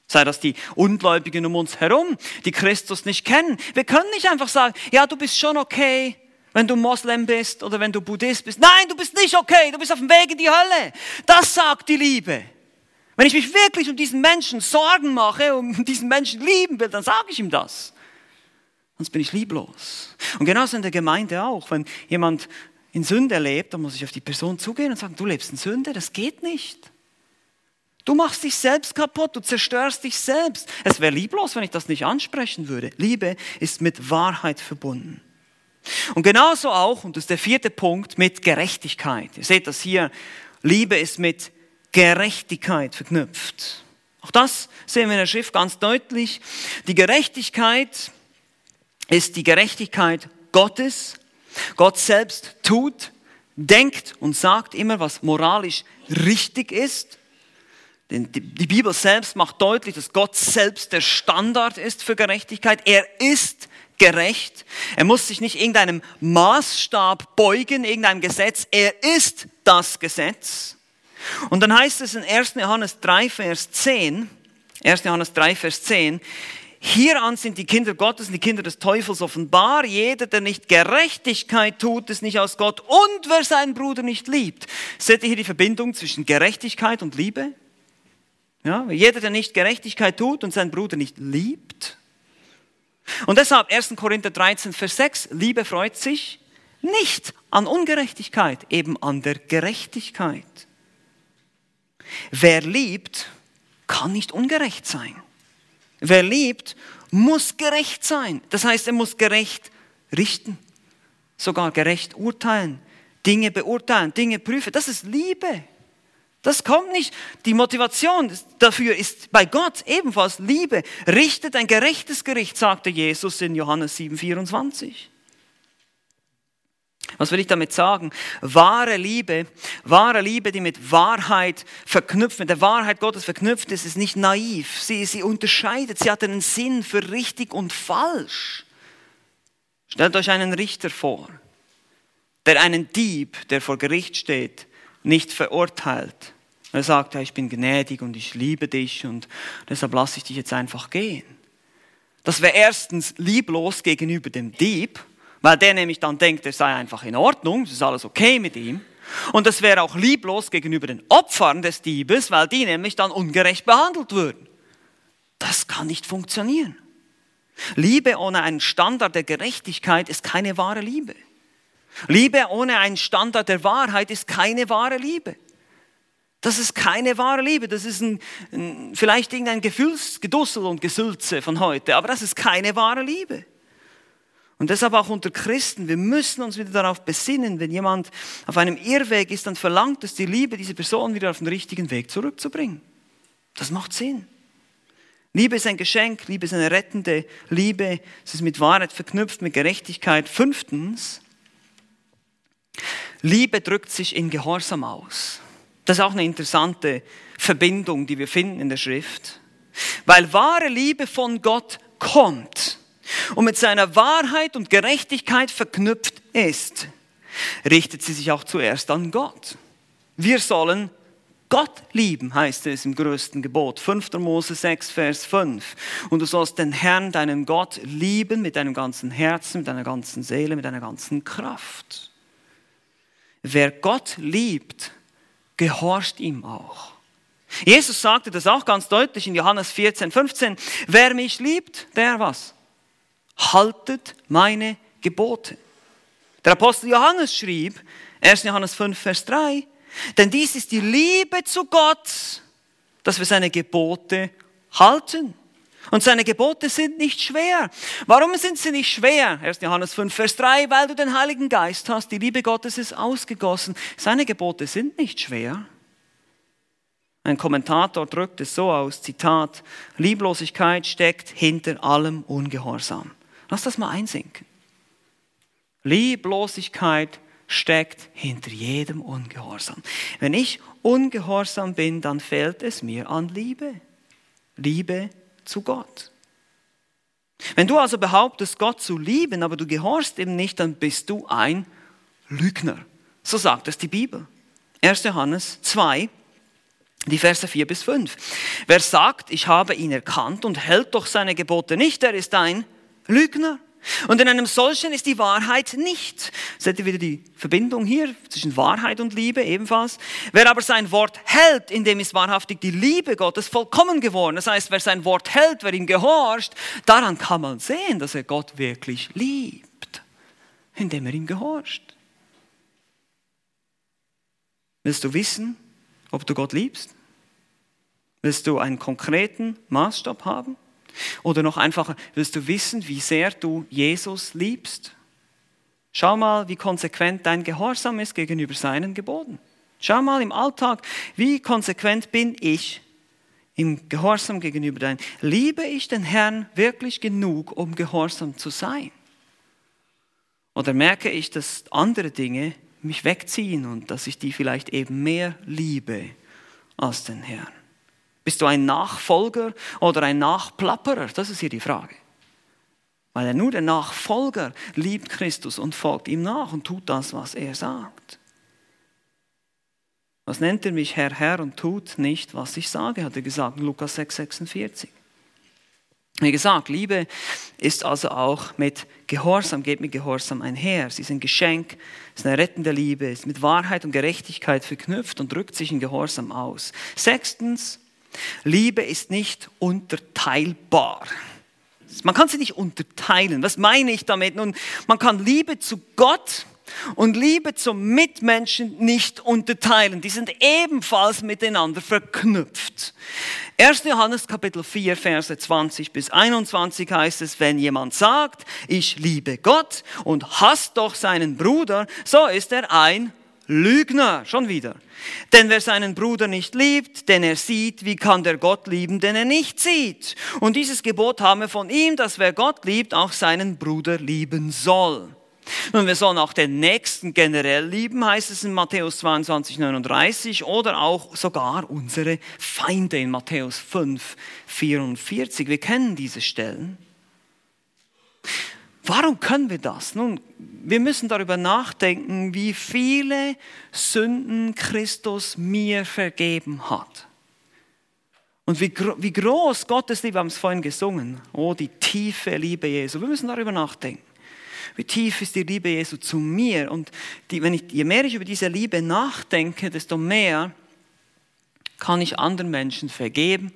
Sei das die Ungläubigen um uns herum, die Christus nicht kennen. Wir können nicht einfach sagen, ja, du bist schon okay, wenn du Moslem bist oder wenn du Buddhist bist. Nein, du bist nicht okay, du bist auf dem Weg in die Hölle. Das sagt die Liebe. Wenn ich mich wirklich um diesen Menschen Sorgen mache, um diesen Menschen lieben will, dann sage ich ihm das sonst bin ich lieblos. Und genauso in der Gemeinde auch. Wenn jemand in Sünde lebt, dann muss ich auf die Person zugehen und sagen, du lebst in Sünde, das geht nicht. Du machst dich selbst kaputt, du zerstörst dich selbst. Es wäre lieblos, wenn ich das nicht ansprechen würde. Liebe ist mit Wahrheit verbunden. Und genauso auch, und das ist der vierte Punkt, mit Gerechtigkeit. Ihr seht das hier, Liebe ist mit Gerechtigkeit verknüpft. Auch das sehen wir in der Schrift ganz deutlich. Die Gerechtigkeit ist die Gerechtigkeit Gottes. Gott selbst tut, denkt und sagt immer, was moralisch richtig ist. Denn die Bibel selbst macht deutlich, dass Gott selbst der Standard ist für Gerechtigkeit. Er ist gerecht. Er muss sich nicht irgendeinem Maßstab beugen, irgendeinem Gesetz. Er ist das Gesetz. Und dann heißt es in 1. Johannes 3, Vers 10, 1. Johannes 3, Vers 10, Hieran sind die Kinder Gottes und die Kinder des Teufels offenbar. Jeder, der nicht Gerechtigkeit tut, ist nicht aus Gott. Und wer seinen Bruder nicht liebt. Seht ihr hier die Verbindung zwischen Gerechtigkeit und Liebe? Ja, jeder, der nicht Gerechtigkeit tut und seinen Bruder nicht liebt. Und deshalb 1. Korinther 13, Vers 6, Liebe freut sich nicht an Ungerechtigkeit, eben an der Gerechtigkeit. Wer liebt, kann nicht ungerecht sein. Wer liebt, muss gerecht sein. Das heißt, er muss gerecht richten, sogar gerecht urteilen, Dinge beurteilen, Dinge prüfen. Das ist Liebe. Das kommt nicht. Die Motivation dafür ist bei Gott ebenfalls Liebe. Richtet ein gerechtes Gericht, sagte Jesus in Johannes 7, 24. Was will ich damit sagen? Wahre Liebe, wahre Liebe, die mit Wahrheit verknüpft, mit der Wahrheit Gottes verknüpft ist, ist nicht naiv. Sie, sie unterscheidet, sie hat einen Sinn für richtig und falsch. Stellt euch einen Richter vor, der einen Dieb, der vor Gericht steht, nicht verurteilt. Er sagt, ich bin gnädig und ich liebe dich und deshalb lasse ich dich jetzt einfach gehen. Das wäre erstens lieblos gegenüber dem Dieb weil der nämlich dann denkt, er sei einfach in Ordnung, es ist alles okay mit ihm. Und das wäre auch lieblos gegenüber den Opfern des Diebes, weil die nämlich dann ungerecht behandelt würden. Das kann nicht funktionieren. Liebe ohne einen Standard der Gerechtigkeit ist keine wahre Liebe. Liebe ohne einen Standard der Wahrheit ist keine wahre Liebe. Das ist keine wahre Liebe. Das ist ein, ein, vielleicht irgendein Gefühlsgedussel und Gesülze von heute, aber das ist keine wahre Liebe. Und deshalb auch unter Christen, wir müssen uns wieder darauf besinnen, wenn jemand auf einem Irrweg ist, dann verlangt es die Liebe, diese Person wieder auf den richtigen Weg zurückzubringen. Das macht Sinn. Liebe ist ein Geschenk, Liebe ist eine rettende Liebe, es ist mit Wahrheit verknüpft, mit Gerechtigkeit. Fünftens, Liebe drückt sich in Gehorsam aus. Das ist auch eine interessante Verbindung, die wir finden in der Schrift. Weil wahre Liebe von Gott kommt und mit seiner Wahrheit und Gerechtigkeit verknüpft ist, richtet sie sich auch zuerst an Gott. Wir sollen Gott lieben, heißt es im größten Gebot. 5. Mose 6, Vers 5. Und du sollst den Herrn, deinen Gott, lieben mit deinem ganzen Herzen, mit deiner ganzen Seele, mit deiner ganzen Kraft. Wer Gott liebt, gehorcht ihm auch. Jesus sagte das auch ganz deutlich in Johannes 14, 15. Wer mich liebt, der was? Haltet meine Gebote. Der Apostel Johannes schrieb, 1. Johannes 5, Vers 3, denn dies ist die Liebe zu Gott, dass wir seine Gebote halten. Und seine Gebote sind nicht schwer. Warum sind sie nicht schwer? 1. Johannes 5, Vers 3, weil du den Heiligen Geist hast, die Liebe Gottes ist ausgegossen. Seine Gebote sind nicht schwer. Ein Kommentator drückt es so aus, Zitat, Lieblosigkeit steckt hinter allem Ungehorsam. Lass das mal einsinken. Lieblosigkeit steckt hinter jedem Ungehorsam. Wenn ich ungehorsam bin, dann fehlt es mir an Liebe. Liebe zu Gott. Wenn du also behauptest, Gott zu lieben, aber du gehorchst ihm nicht, dann bist du ein Lügner. So sagt es die Bibel. 1. Johannes 2, die Verse 4 bis 5. Wer sagt, ich habe ihn erkannt und hält doch seine Gebote nicht, der ist ein Lügner. Und in einem solchen ist die Wahrheit nicht. Seht ihr wieder die Verbindung hier zwischen Wahrheit und Liebe ebenfalls? Wer aber sein Wort hält, in dem ist wahrhaftig die Liebe Gottes vollkommen geworden. Das heißt, wer sein Wort hält, wer ihm gehorcht, daran kann man sehen, dass er Gott wirklich liebt, indem er ihm gehorcht. Willst du wissen, ob du Gott liebst? Willst du einen konkreten Maßstab haben? Oder noch einfacher, willst du wissen, wie sehr du Jesus liebst? Schau mal, wie konsequent dein Gehorsam ist gegenüber seinen Geboten. Schau mal im Alltag, wie konsequent bin ich im Gehorsam gegenüber dein. Liebe ich den Herrn wirklich genug, um gehorsam zu sein? Oder merke ich, dass andere Dinge mich wegziehen und dass ich die vielleicht eben mehr liebe als den Herrn? Bist du ein Nachfolger oder ein Nachplapperer? Das ist hier die Frage. Weil er nur der Nachfolger liebt Christus und folgt ihm nach und tut das, was er sagt. Was nennt er mich Herr, Herr und tut nicht, was ich sage, hat er gesagt in Lukas 6, 46. Wie gesagt, Liebe ist also auch mit Gehorsam, geht mit Gehorsam einher. Sie ist ein Geschenk, ist eine rettende Liebe, ist mit Wahrheit und Gerechtigkeit verknüpft und drückt sich in Gehorsam aus. Sechstens, Liebe ist nicht unterteilbar. Man kann sie nicht unterteilen. Was meine ich damit? Nun, man kann Liebe zu Gott und Liebe zum Mitmenschen nicht unterteilen. Die sind ebenfalls miteinander verknüpft. 1. Johannes Kapitel 4, Verse 20 bis 21 heißt es, wenn jemand sagt, ich liebe Gott und hasst doch seinen Bruder, so ist er ein Lügner, schon wieder. Denn wer seinen Bruder nicht liebt, den er sieht, wie kann der Gott lieben, den er nicht sieht? Und dieses Gebot haben wir von ihm, dass wer Gott liebt, auch seinen Bruder lieben soll. Nun, wir sollen auch den Nächsten generell lieben, heißt es in Matthäus 22, 39, oder auch sogar unsere Feinde in Matthäus 5, 44. Wir kennen diese Stellen. Warum können wir das? Nun, wir müssen darüber nachdenken, wie viele Sünden Christus mir vergeben hat. Und wie, wie groß Gottes Liebe, wir haben es vorhin gesungen, oh, die tiefe Liebe Jesu. Wir müssen darüber nachdenken. Wie tief ist die Liebe Jesu zu mir? Und die, wenn ich, je mehr ich über diese Liebe nachdenke, desto mehr kann ich anderen Menschen vergeben,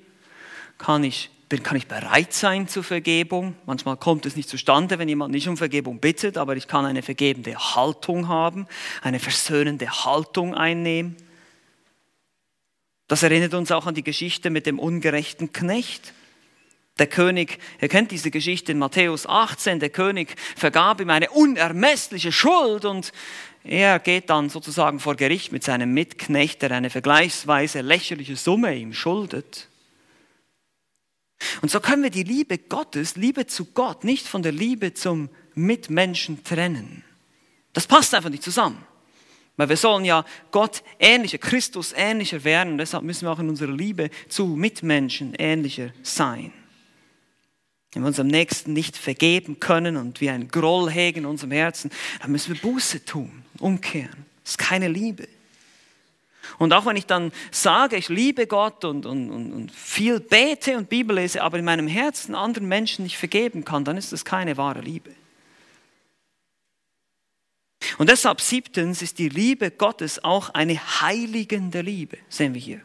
kann ich dann kann ich bereit sein zur Vergebung. Manchmal kommt es nicht zustande, wenn jemand nicht um Vergebung bittet, aber ich kann eine vergebende Haltung haben, eine versöhnende Haltung einnehmen. Das erinnert uns auch an die Geschichte mit dem ungerechten Knecht. Der König, ihr kennt diese Geschichte in Matthäus 18, der König vergab ihm eine unermessliche Schuld und er geht dann sozusagen vor Gericht mit seinem Mitknecht, der eine vergleichsweise lächerliche Summe ihm schuldet. Und so können wir die Liebe Gottes, Liebe zu Gott, nicht von der Liebe zum Mitmenschen trennen. Das passt einfach nicht zusammen. Weil wir sollen ja Gott ähnlicher, Christus ähnlicher werden. Deshalb müssen wir auch in unserer Liebe zu Mitmenschen ähnlicher sein. Wenn wir unserem Nächsten nicht vergeben können und wir einen Groll hegen in unserem Herzen, dann müssen wir Buße tun, umkehren. Das ist keine Liebe. Und auch wenn ich dann sage, ich liebe Gott und, und, und, viel bete und Bibel lese, aber in meinem Herzen anderen Menschen nicht vergeben kann, dann ist das keine wahre Liebe. Und deshalb siebtens ist die Liebe Gottes auch eine heiligende Liebe, sehen wir hier.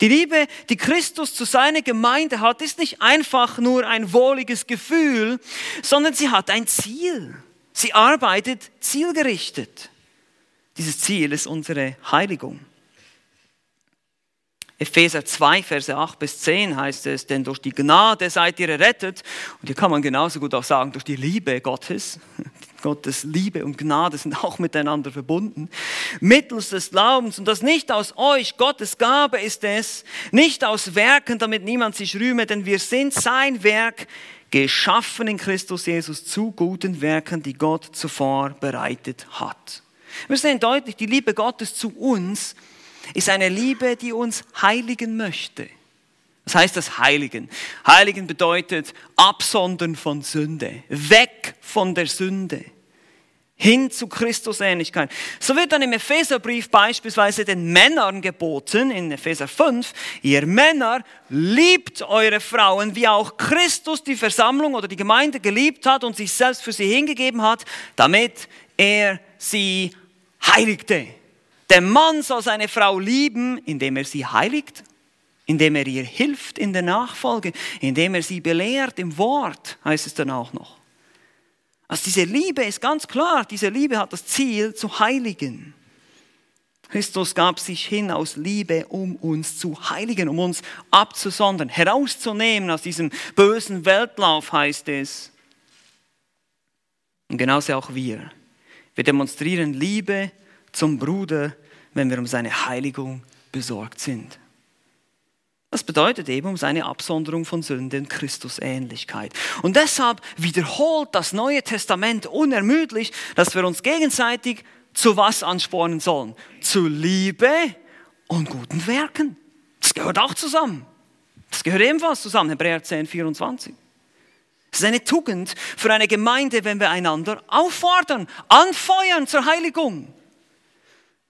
Die Liebe, die Christus zu seiner Gemeinde hat, ist nicht einfach nur ein wohliges Gefühl, sondern sie hat ein Ziel. Sie arbeitet zielgerichtet. Dieses Ziel ist unsere Heiligung. Epheser 2, Verse 8 bis 10 heißt es, denn durch die Gnade seid ihr errettet. Und hier kann man genauso gut auch sagen, durch die Liebe Gottes. Gottes Liebe und Gnade sind auch miteinander verbunden. Mittels des Glaubens und das nicht aus euch, Gottes Gabe ist es, nicht aus Werken, damit niemand sich rühme, denn wir sind sein Werk, geschaffen in Christus Jesus zu guten Werken, die Gott zuvor bereitet hat. Wir sehen deutlich, die Liebe Gottes zu uns ist eine Liebe, die uns heiligen möchte. Was heißt das Heiligen? Heiligen bedeutet absondern von Sünde, weg von der Sünde, hin zu Christusähnlichkeit. So wird dann im Epheserbrief beispielsweise den Männern geboten, in Epheser 5, ihr Männer liebt eure Frauen, wie auch Christus die Versammlung oder die Gemeinde geliebt hat und sich selbst für sie hingegeben hat, damit er sie heiligte. Der Mann soll seine Frau lieben, indem er sie heiligt, indem er ihr hilft in der Nachfolge, indem er sie belehrt im Wort, heißt es dann auch noch. Also diese Liebe ist ganz klar, diese Liebe hat das Ziel zu heiligen. Christus gab sich hin aus Liebe, um uns zu heiligen, um uns abzusondern, herauszunehmen aus diesem bösen Weltlauf, heißt es. Und genauso auch wir. Wir demonstrieren Liebe zum Bruder, wenn wir um seine Heiligung besorgt sind. Das bedeutet eben um seine Absonderung von Sünde und Christusähnlichkeit. Und deshalb wiederholt das Neue Testament unermüdlich, dass wir uns gegenseitig zu was anspornen sollen? Zu Liebe und guten Werken. Das gehört auch zusammen. Das gehört ebenfalls zusammen, Hebräer 10, 24. Es ist eine Tugend für eine Gemeinde, wenn wir einander auffordern, anfeuern zur Heiligung.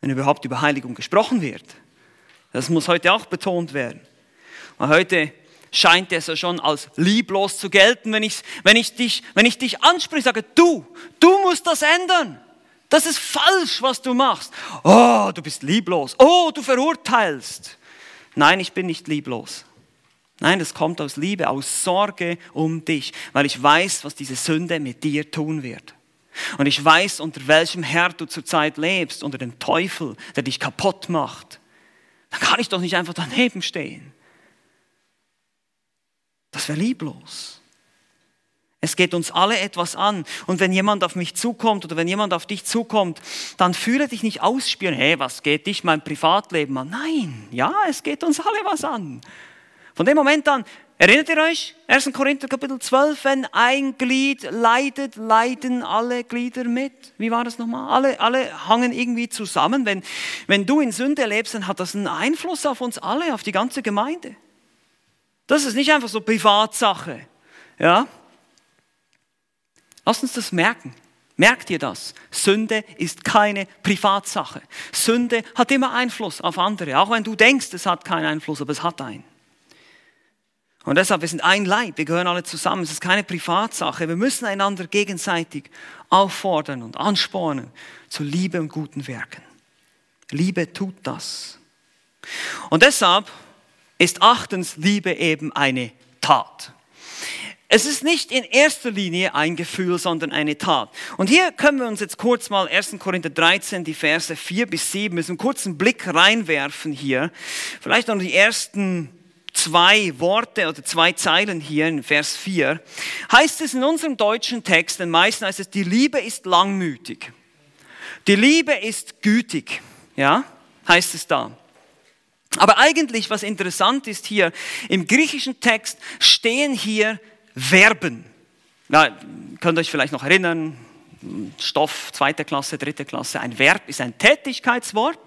Wenn überhaupt über Heiligung gesprochen wird. Das muss heute auch betont werden. Und heute scheint es ja schon als lieblos zu gelten, wenn ich, wenn ich, dich, wenn ich dich anspreche, sage, du, du musst das ändern. Das ist falsch, was du machst. Oh, du bist lieblos. Oh, du verurteilst. Nein, ich bin nicht lieblos. Nein, das kommt aus Liebe, aus Sorge um dich, weil ich weiß, was diese Sünde mit dir tun wird. Und ich weiß, unter welchem Herd du zurzeit lebst, unter dem Teufel, der dich kaputt macht. Da kann ich doch nicht einfach daneben stehen. Das wäre lieblos. Es geht uns alle etwas an. Und wenn jemand auf mich zukommt oder wenn jemand auf dich zukommt, dann fühle dich nicht ausspüren, hey, was geht dich mein Privatleben an? Nein, ja, es geht uns alle was an. Von dem Moment an, erinnert ihr euch, 1. Korinther Kapitel 12, wenn ein Glied leidet, leiden alle Glieder mit. Wie war das nochmal? Alle, alle hangen irgendwie zusammen. Wenn, wenn du in Sünde lebst, dann hat das einen Einfluss auf uns alle, auf die ganze Gemeinde. Das ist nicht einfach so Privatsache. Ja? Lass uns das merken. Merkt ihr das? Sünde ist keine Privatsache. Sünde hat immer Einfluss auf andere, auch wenn du denkst, es hat keinen Einfluss, aber es hat einen. Und deshalb, wir sind ein Leib, wir gehören alle zusammen. Es ist keine Privatsache. Wir müssen einander gegenseitig auffordern und anspornen zu Liebe und guten Werken. Liebe tut das. Und deshalb ist achtens Liebe eben eine Tat. Es ist nicht in erster Linie ein Gefühl, sondern eine Tat. Und hier können wir uns jetzt kurz mal 1. Korinther 13, die Verse 4 bis 7, müssen einen kurzen Blick reinwerfen hier. Vielleicht noch die ersten zwei Worte oder zwei Zeilen hier in Vers 4. Heißt es in unserem deutschen Text, den meisten heißt es, die Liebe ist langmütig. Die Liebe ist gütig. Ja, heißt es da. Aber eigentlich, was interessant ist hier, im griechischen Text stehen hier Verben. Na, könnt ihr euch vielleicht noch erinnern, Stoff, zweite Klasse, dritte Klasse, ein Verb ist ein Tätigkeitswort,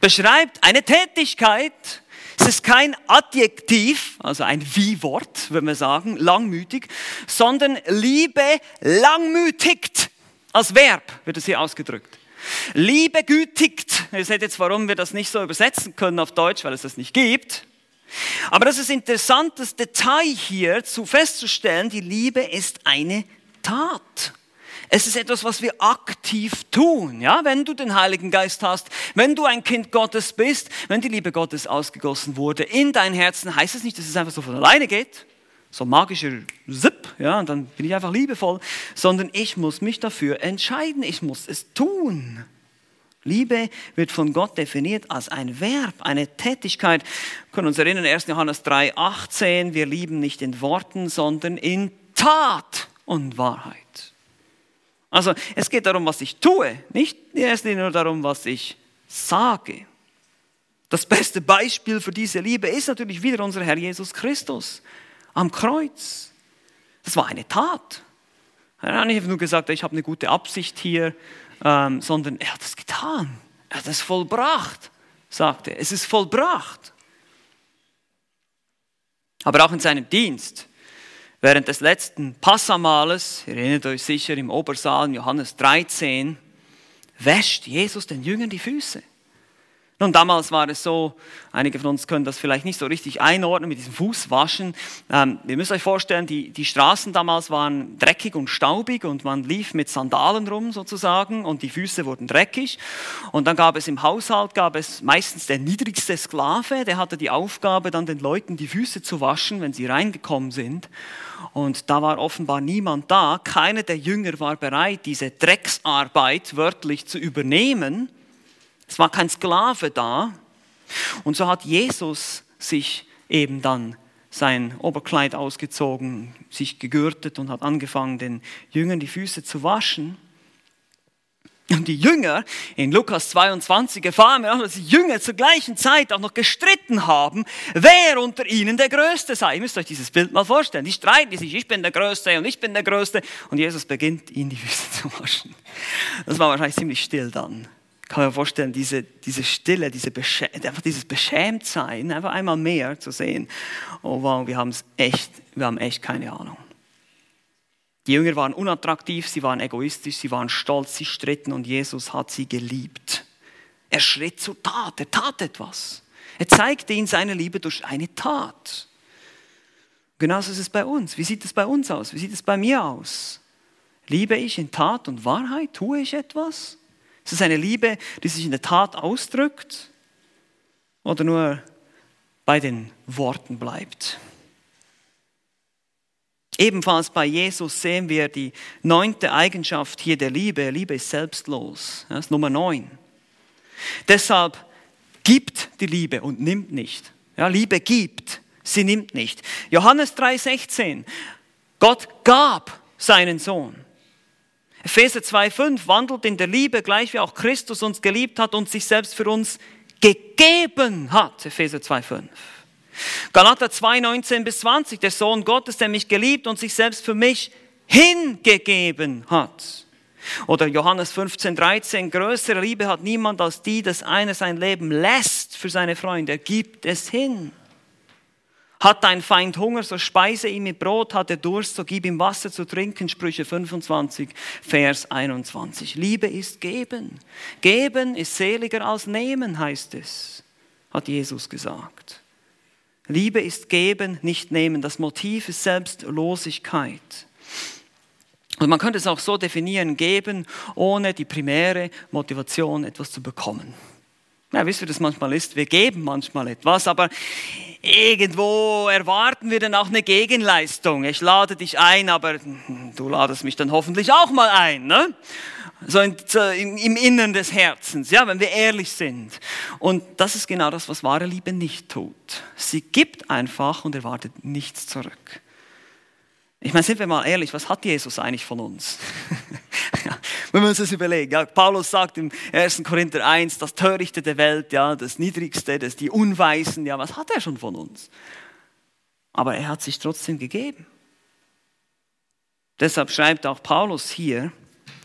beschreibt eine Tätigkeit, es ist kein Adjektiv, also ein Wie-Wort, würde man sagen, langmütig, sondern Liebe langmütigt. Als Verb wird es hier ausgedrückt. Liebe gütigt. Ihr seht jetzt, warum wir das nicht so übersetzen können auf Deutsch, weil es das nicht gibt. Aber das ist interessant, das Detail hier zu festzustellen, die Liebe ist eine Tat. Es ist etwas, was wir aktiv tun. Ja, wenn du den Heiligen Geist hast, wenn du ein Kind Gottes bist, wenn die Liebe Gottes ausgegossen wurde in dein Herzen, heißt es nicht, dass es einfach so von alleine geht, so magischer Zip, ja, und dann bin ich einfach liebevoll, sondern ich muss mich dafür entscheiden, ich muss es tun. Liebe wird von Gott definiert als ein Verb, eine Tätigkeit. Wir können uns erinnern, 1. Johannes 3, 18, wir lieben nicht in Worten, sondern in Tat und Wahrheit. Also es geht darum, was ich tue, nicht erst nur darum, was ich sage. Das beste Beispiel für diese Liebe ist natürlich wieder unser Herr Jesus Christus am Kreuz. Das war eine Tat. Er hat nicht nur gesagt, ich habe eine gute Absicht hier, ähm, sondern er hat es getan. Er hat es vollbracht, sagte er. Es ist vollbracht. Aber auch in seinem Dienst, während des letzten Passamales, ihr erinnert euch sicher im Obersaal in Johannes 13, wäscht Jesus den Jüngern die Füße. Nun, damals war es so, einige von uns können das vielleicht nicht so richtig einordnen mit diesem Fußwaschen. Ähm, ihr müsst euch vorstellen, die, die Straßen damals waren dreckig und staubig und man lief mit Sandalen rum sozusagen und die Füße wurden dreckig. Und dann gab es im Haushalt, gab es meistens der niedrigste Sklave, der hatte die Aufgabe, dann den Leuten die Füße zu waschen, wenn sie reingekommen sind. Und da war offenbar niemand da. Keiner der Jünger war bereit, diese Drecksarbeit wörtlich zu übernehmen. Es war kein Sklave da. Und so hat Jesus sich eben dann sein Oberkleid ausgezogen, sich gegürtet und hat angefangen, den Jüngern die Füße zu waschen. Und die Jünger in Lukas 22 erfahren wir auch, dass die Jünger zur gleichen Zeit auch noch gestritten haben, wer unter ihnen der Größte sei. Ihr müsst euch dieses Bild mal vorstellen. Die streiten sich, ich bin der Größte und ich bin der Größte. Und Jesus beginnt, ihnen die Füße zu waschen. Das war wahrscheinlich ziemlich still dann. Kann man vorstellen, diese, diese Stille, diese einfach dieses Beschämtsein, einfach einmal mehr zu sehen. Oh wow, wir haben es echt, wir haben echt keine Ahnung. Die Jünger waren unattraktiv, sie waren egoistisch, sie waren stolz, sie stritten und Jesus hat sie geliebt. Er schritt zur Tat, er tat etwas. Er zeigte ihnen seine Liebe durch eine Tat. Genauso ist es bei uns. Wie sieht es bei uns aus? Wie sieht es bei mir aus? Liebe ich in Tat und Wahrheit? Tue ich etwas? Ist es eine Liebe, die sich in der Tat ausdrückt oder nur bei den Worten bleibt? Ebenfalls bei Jesus sehen wir die neunte Eigenschaft hier der Liebe. Liebe ist selbstlos. Das ist Nummer neun. Deshalb gibt die Liebe und nimmt nicht. Ja, Liebe gibt, sie nimmt nicht. Johannes 3,16. Gott gab seinen Sohn. Epheser 2,5 wandelt in der Liebe, gleich wie auch Christus uns geliebt hat und sich selbst für uns gegeben hat. Epheser 2,5. Galater 2, 19 bis 20, der Sohn Gottes, der mich geliebt und sich selbst für mich hingegeben hat. Oder Johannes 15, 13, größere Liebe hat niemand als die, dass einer sein Leben lässt für seine Freunde. Er gibt es hin. Hat dein Feind Hunger, so speise ihn mit Brot, hat er Durst, so gib ihm Wasser zu trinken. Sprüche 25, Vers 21. Liebe ist geben. Geben ist seliger als nehmen, heißt es, hat Jesus gesagt. Liebe ist geben, nicht nehmen. Das Motiv ist Selbstlosigkeit. Und man könnte es auch so definieren, geben, ohne die primäre Motivation, etwas zu bekommen. Ja, wisst ihr, das manchmal ist? Wir geben manchmal etwas, aber irgendwo erwarten wir dann auch eine Gegenleistung. Ich lade dich ein, aber du ladest mich dann hoffentlich auch mal ein. Ne? so im, im Innern des Herzens, ja, wenn wir ehrlich sind. Und das ist genau das, was wahre Liebe nicht tut. Sie gibt einfach und erwartet nichts zurück. Ich meine, sind wir mal ehrlich, was hat Jesus eigentlich von uns? Wenn wir uns das überlegen. Ja, Paulus sagt im 1. Korinther 1, das Törichte der Welt, ja, das Niedrigste, das die Unweisen, ja, was hat er schon von uns? Aber er hat sich trotzdem gegeben. Deshalb schreibt auch Paulus hier,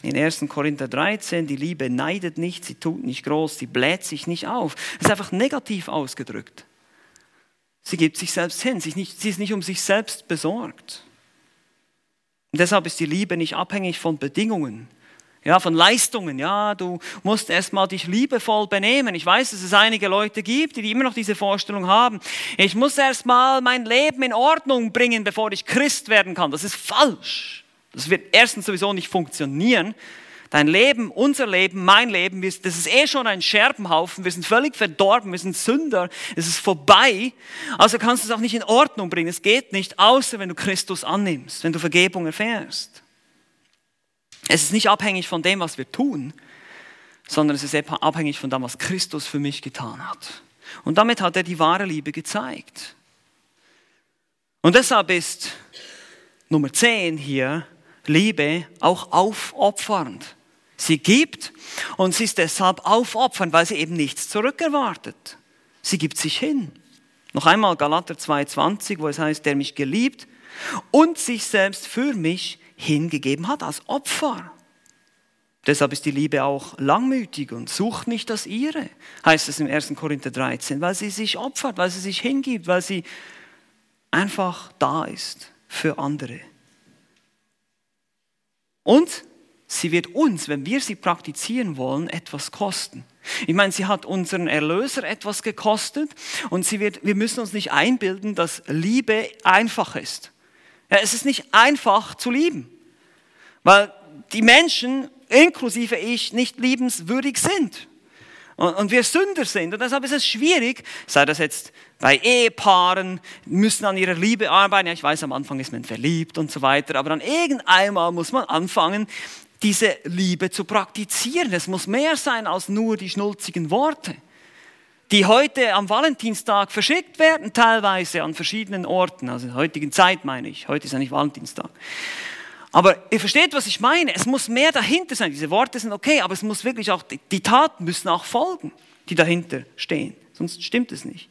in 1. Korinther 13, die Liebe neidet nicht, sie tut nicht groß, sie bläht sich nicht auf. Das ist einfach negativ ausgedrückt. Sie gibt sich selbst hin, sie ist nicht, sie ist nicht um sich selbst besorgt. Und deshalb ist die Liebe nicht abhängig von Bedingungen, ja, von Leistungen. Ja, du musst erstmal dich liebevoll benehmen. Ich weiß, dass es einige Leute gibt, die immer noch diese Vorstellung haben. Ich muss erstmal mein Leben in Ordnung bringen, bevor ich Christ werden kann. Das ist falsch. Das wird erstens sowieso nicht funktionieren. Dein Leben, unser Leben, mein Leben, das ist eh schon ein Scherbenhaufen. Wir sind völlig verdorben, wir sind Sünder. Es ist vorbei. Also kannst du es auch nicht in Ordnung bringen. Es geht nicht, außer wenn du Christus annimmst, wenn du Vergebung erfährst. Es ist nicht abhängig von dem, was wir tun, sondern es ist abhängig von dem, was Christus für mich getan hat. Und damit hat er die wahre Liebe gezeigt. Und deshalb ist Nummer 10 hier, Liebe auch aufopfernd. Sie gibt und sie ist deshalb aufopfernd, weil sie eben nichts zurückerwartet. Sie gibt sich hin. Noch einmal Galater 2,20, wo es heißt, der mich geliebt und sich selbst für mich hingegeben hat als Opfer. Deshalb ist die Liebe auch langmütig und sucht nicht das ihre, heißt es im 1. Korinther 13, weil sie sich opfert, weil sie sich hingibt, weil sie einfach da ist für andere. Und sie wird uns, wenn wir sie praktizieren wollen, etwas kosten. Ich meine, sie hat unseren Erlöser etwas gekostet und sie wird, wir müssen uns nicht einbilden, dass Liebe einfach ist. Ja, es ist nicht einfach zu lieben, weil die Menschen, inklusive ich, nicht liebenswürdig sind und, wir Sünder sind. Und deshalb ist es schwierig, sei das jetzt bei Ehepaaren, müssen an ihrer Liebe arbeiten. Ja, ich weiß, am Anfang ist man verliebt und so weiter, aber dann irgendeinmal muss man anfangen, diese Liebe zu praktizieren. Es muss mehr sein als nur die schnulzigen Worte. Die heute am Valentinstag verschickt werden, teilweise an verschiedenen Orten, also in heutigen Zeit meine ich, heute ist ja nicht Valentinstag. Aber ihr versteht, was ich meine. Es muss mehr dahinter sein. Diese Worte sind okay, aber es muss wirklich auch, die Taten müssen auch folgen, die dahinter stehen. Sonst stimmt es nicht.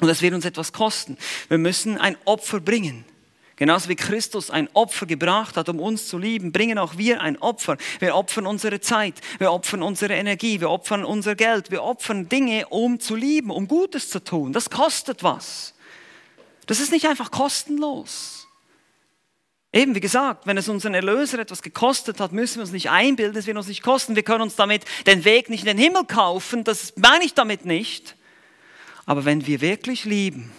Und das wird uns etwas kosten. Wir müssen ein Opfer bringen. Genauso wie Christus ein Opfer gebracht hat, um uns zu lieben, bringen auch wir ein Opfer. Wir opfern unsere Zeit, wir opfern unsere Energie, wir opfern unser Geld, wir opfern Dinge, um zu lieben, um Gutes zu tun. Das kostet was. Das ist nicht einfach kostenlos. Eben, wie gesagt, wenn es unseren Erlöser etwas gekostet hat, müssen wir uns nicht einbilden, es wird uns nicht kosten. Wir können uns damit den Weg nicht in den Himmel kaufen, das meine ich damit nicht. Aber wenn wir wirklich lieben,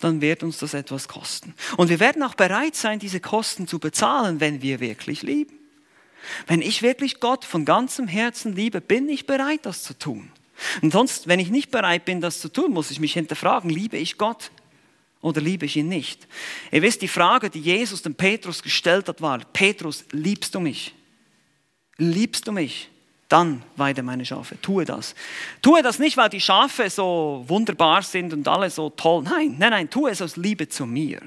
dann wird uns das etwas kosten. Und wir werden auch bereit sein, diese Kosten zu bezahlen, wenn wir wirklich lieben. Wenn ich wirklich Gott von ganzem Herzen liebe, bin ich bereit, das zu tun. Und sonst, wenn ich nicht bereit bin, das zu tun, muss ich mich hinterfragen, liebe ich Gott oder liebe ich ihn nicht? Ihr wisst, die Frage, die Jesus dem Petrus gestellt hat, war, Petrus, liebst du mich? Liebst du mich? Dann weide meine Schafe. Tue das. Tue das nicht, weil die Schafe so wunderbar sind und alle so toll. Nein, nein, nein, tue es aus Liebe zu mir.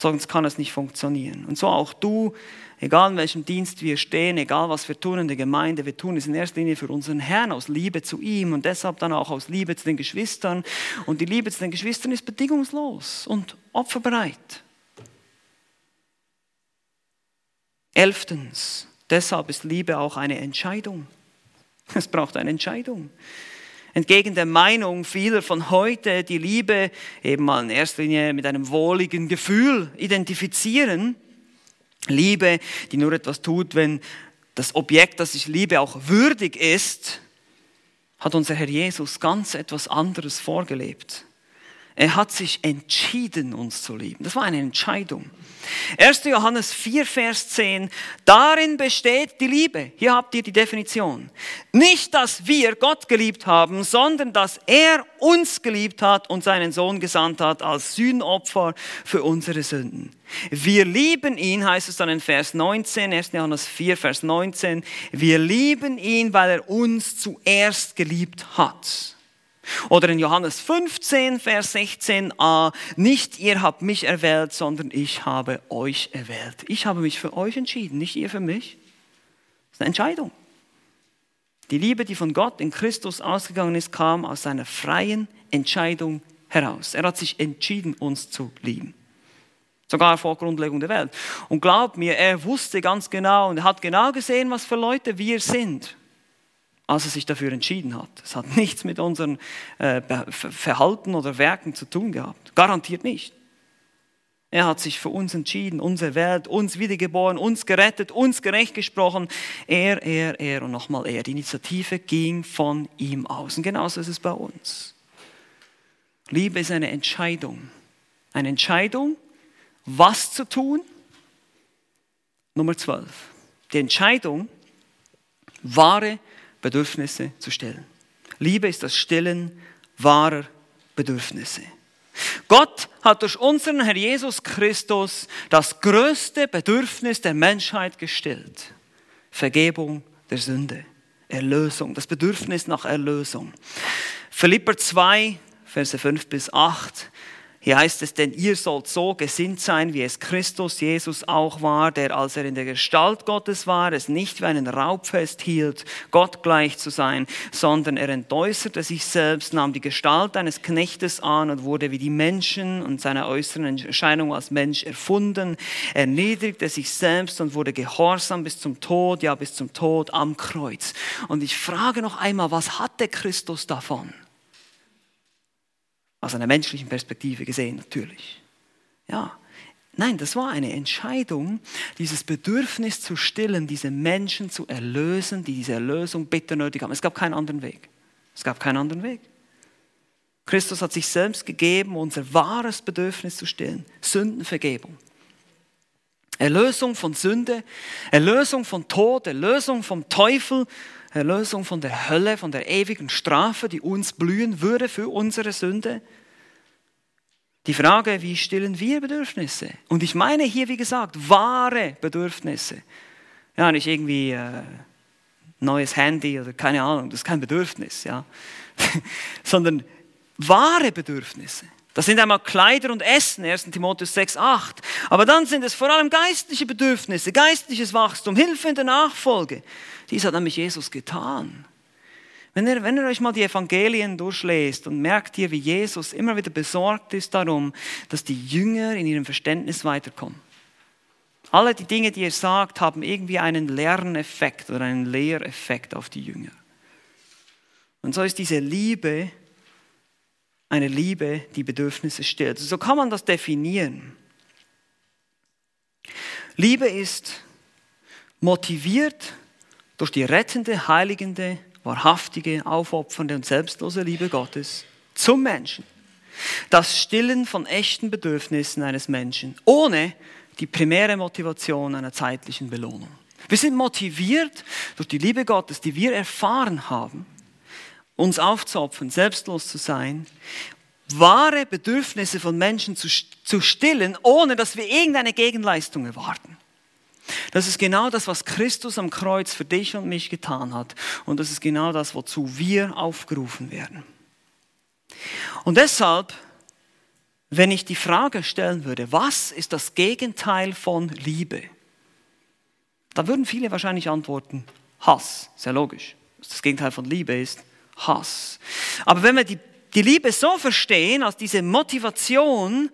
Sonst kann es nicht funktionieren. Und so auch du, egal in welchem Dienst wir stehen, egal was wir tun in der Gemeinde, wir tun es in erster Linie für unseren Herrn aus Liebe zu ihm und deshalb dann auch aus Liebe zu den Geschwistern. Und die Liebe zu den Geschwistern ist bedingungslos und opferbereit. Elftens, Deshalb ist Liebe auch eine Entscheidung. Es braucht eine Entscheidung. Entgegen der Meinung vieler von heute, die Liebe eben mal in erster Linie mit einem wohligen Gefühl identifizieren, Liebe, die nur etwas tut, wenn das Objekt, das ich liebe, auch würdig ist, hat unser Herr Jesus ganz etwas anderes vorgelebt. Er hat sich entschieden, uns zu lieben. Das war eine Entscheidung. 1. Johannes 4, Vers 10, darin besteht die Liebe. Hier habt ihr die Definition. Nicht, dass wir Gott geliebt haben, sondern dass er uns geliebt hat und seinen Sohn gesandt hat als Sühnopfer für unsere Sünden. Wir lieben ihn, heißt es dann in Vers 19, 1. Johannes 4, Vers 19. Wir lieben ihn, weil er uns zuerst geliebt hat. Oder in Johannes 15, Vers 16a, nicht ihr habt mich erwählt, sondern ich habe euch erwählt. Ich habe mich für euch entschieden, nicht ihr für mich. Das ist eine Entscheidung. Die Liebe, die von Gott in Christus ausgegangen ist, kam aus seiner freien Entscheidung heraus. Er hat sich entschieden, uns zu lieben. Sogar vor Grundlegung der Welt. Und glaubt mir, er wusste ganz genau und hat genau gesehen, was für Leute wir sind als er sich dafür entschieden hat. Es hat nichts mit unserem äh, Verhalten oder Werken zu tun gehabt. Garantiert nicht. Er hat sich für uns entschieden, uns erwählt, uns wiedergeboren, uns gerettet, uns gerecht gesprochen. Er, er, er und nochmal er. Die Initiative ging von ihm aus. Und genauso ist es bei uns. Liebe ist eine Entscheidung. Eine Entscheidung, was zu tun. Nummer 12. Die Entscheidung, wahre Bedürfnisse zu stellen. Liebe ist das Stillen wahrer Bedürfnisse. Gott hat durch unseren Herr Jesus Christus das größte Bedürfnis der Menschheit gestillt. Vergebung der Sünde, Erlösung, das Bedürfnis nach Erlösung. Philipper 2, Verse 5 bis 8 hier heißt es, denn ihr sollt so gesinnt sein, wie es Christus Jesus auch war, der, als er in der Gestalt Gottes war, es nicht wie einen Raub festhielt, Gott gleich zu sein, sondern er entäußerte sich selbst, nahm die Gestalt eines Knechtes an und wurde wie die Menschen und seine äußeren Erscheinung als Mensch erfunden. Er niedrigte sich selbst und wurde gehorsam bis zum Tod, ja bis zum Tod am Kreuz. Und ich frage noch einmal, was hatte Christus davon? Aus einer menschlichen Perspektive gesehen natürlich. Ja, Nein, das war eine Entscheidung, dieses Bedürfnis zu stillen, diese Menschen zu erlösen, die diese Erlösung bitter nötig haben. Es gab keinen anderen Weg. Es gab keinen anderen Weg. Christus hat sich selbst gegeben, unser wahres Bedürfnis zu stillen. Sündenvergebung. Erlösung von Sünde, Erlösung von Tod, Erlösung vom Teufel, Erlösung von der Hölle, von der ewigen Strafe, die uns blühen würde für unsere Sünde. Die Frage, wie stillen wir Bedürfnisse? Und ich meine hier, wie gesagt, wahre Bedürfnisse. Ja, nicht irgendwie äh, neues Handy oder keine Ahnung, das ist kein Bedürfnis, ja. Sondern wahre Bedürfnisse. Das sind einmal Kleider und Essen, 1. Timotheus 6, 8. Aber dann sind es vor allem geistliche Bedürfnisse, geistliches Wachstum, Hilfe in der Nachfolge. Dies hat nämlich Jesus getan. Wenn ihr, wenn ihr euch mal die Evangelien durchlest und merkt ihr, wie Jesus immer wieder besorgt ist darum, dass die Jünger in ihrem Verständnis weiterkommen. Alle die Dinge, die er sagt, haben irgendwie einen Lerneffekt oder einen Lehreffekt auf die Jünger. Und so ist diese Liebe eine Liebe, die Bedürfnisse stillt. So kann man das definieren. Liebe ist motiviert durch die rettende, heiligende, wahrhaftige, aufopfernde und selbstlose Liebe Gottes zum Menschen. Das Stillen von echten Bedürfnissen eines Menschen, ohne die primäre Motivation einer zeitlichen Belohnung. Wir sind motiviert durch die Liebe Gottes, die wir erfahren haben, uns aufzuopfern, selbstlos zu sein, wahre Bedürfnisse von Menschen zu, zu stillen, ohne dass wir irgendeine Gegenleistung erwarten. Das ist genau das, was Christus am Kreuz für dich und mich getan hat. Und das ist genau das, wozu wir aufgerufen werden. Und deshalb, wenn ich die Frage stellen würde, was ist das Gegenteil von Liebe? Da würden viele wahrscheinlich antworten, Hass. Sehr logisch. Das Gegenteil von Liebe ist Hass. Aber wenn wir die, die Liebe so verstehen, als diese Motivation,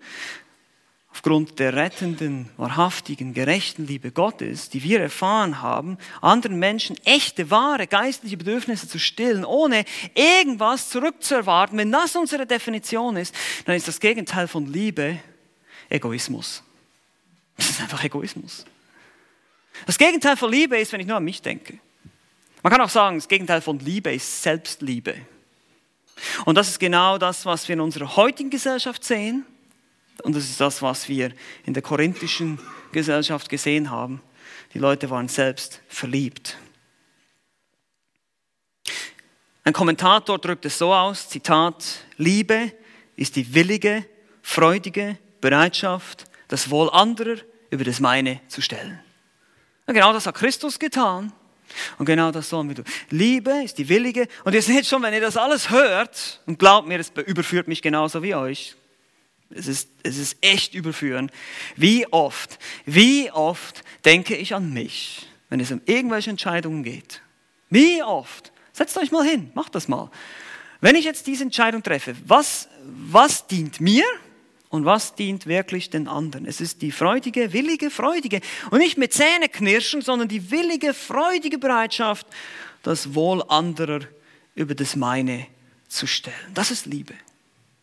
aufgrund der rettenden, wahrhaftigen, gerechten Liebe Gottes, die wir erfahren haben, anderen Menschen echte, wahre geistliche Bedürfnisse zu stillen, ohne irgendwas zurückzuerwarten, wenn das unsere Definition ist, dann ist das Gegenteil von Liebe Egoismus. Das ist einfach Egoismus. Das Gegenteil von Liebe ist, wenn ich nur an mich denke. Man kann auch sagen, das Gegenteil von Liebe ist Selbstliebe. Und das ist genau das, was wir in unserer heutigen Gesellschaft sehen. Und das ist das, was wir in der korinthischen Gesellschaft gesehen haben. Die Leute waren selbst verliebt. Ein Kommentator drückt es so aus, Zitat, Liebe ist die willige, freudige Bereitschaft, das Wohl anderer über das meine zu stellen. Und genau das hat Christus getan. Und genau das sollen wir tun. Liebe ist die willige. Und ihr seht schon, wenn ihr das alles hört, und glaubt mir, es überführt mich genauso wie euch. Es ist, es ist echt überführend. Wie oft, wie oft denke ich an mich, wenn es um irgendwelche Entscheidungen geht. Wie oft? Setzt euch mal hin, macht das mal. Wenn ich jetzt diese Entscheidung treffe, was, was dient mir? Und was dient wirklich den anderen? Es ist die freudige, willige, freudige. Und nicht mit Zähne knirschen, sondern die willige, freudige Bereitschaft, das Wohl anderer über das meine zu stellen. Das ist Liebe.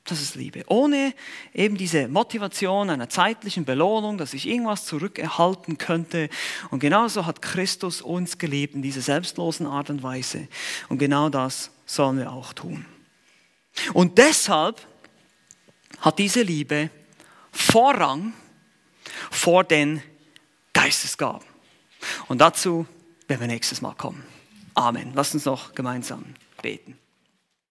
Das ist Liebe. Ohne eben diese Motivation einer zeitlichen Belohnung, dass ich irgendwas zurückerhalten könnte. Und genauso hat Christus uns geliebt in dieser selbstlosen Art und Weise. Und genau das sollen wir auch tun. Und deshalb hat diese Liebe Vorrang vor den Geistesgaben. Und dazu werden wir nächstes Mal kommen. Amen. Lass uns noch gemeinsam beten.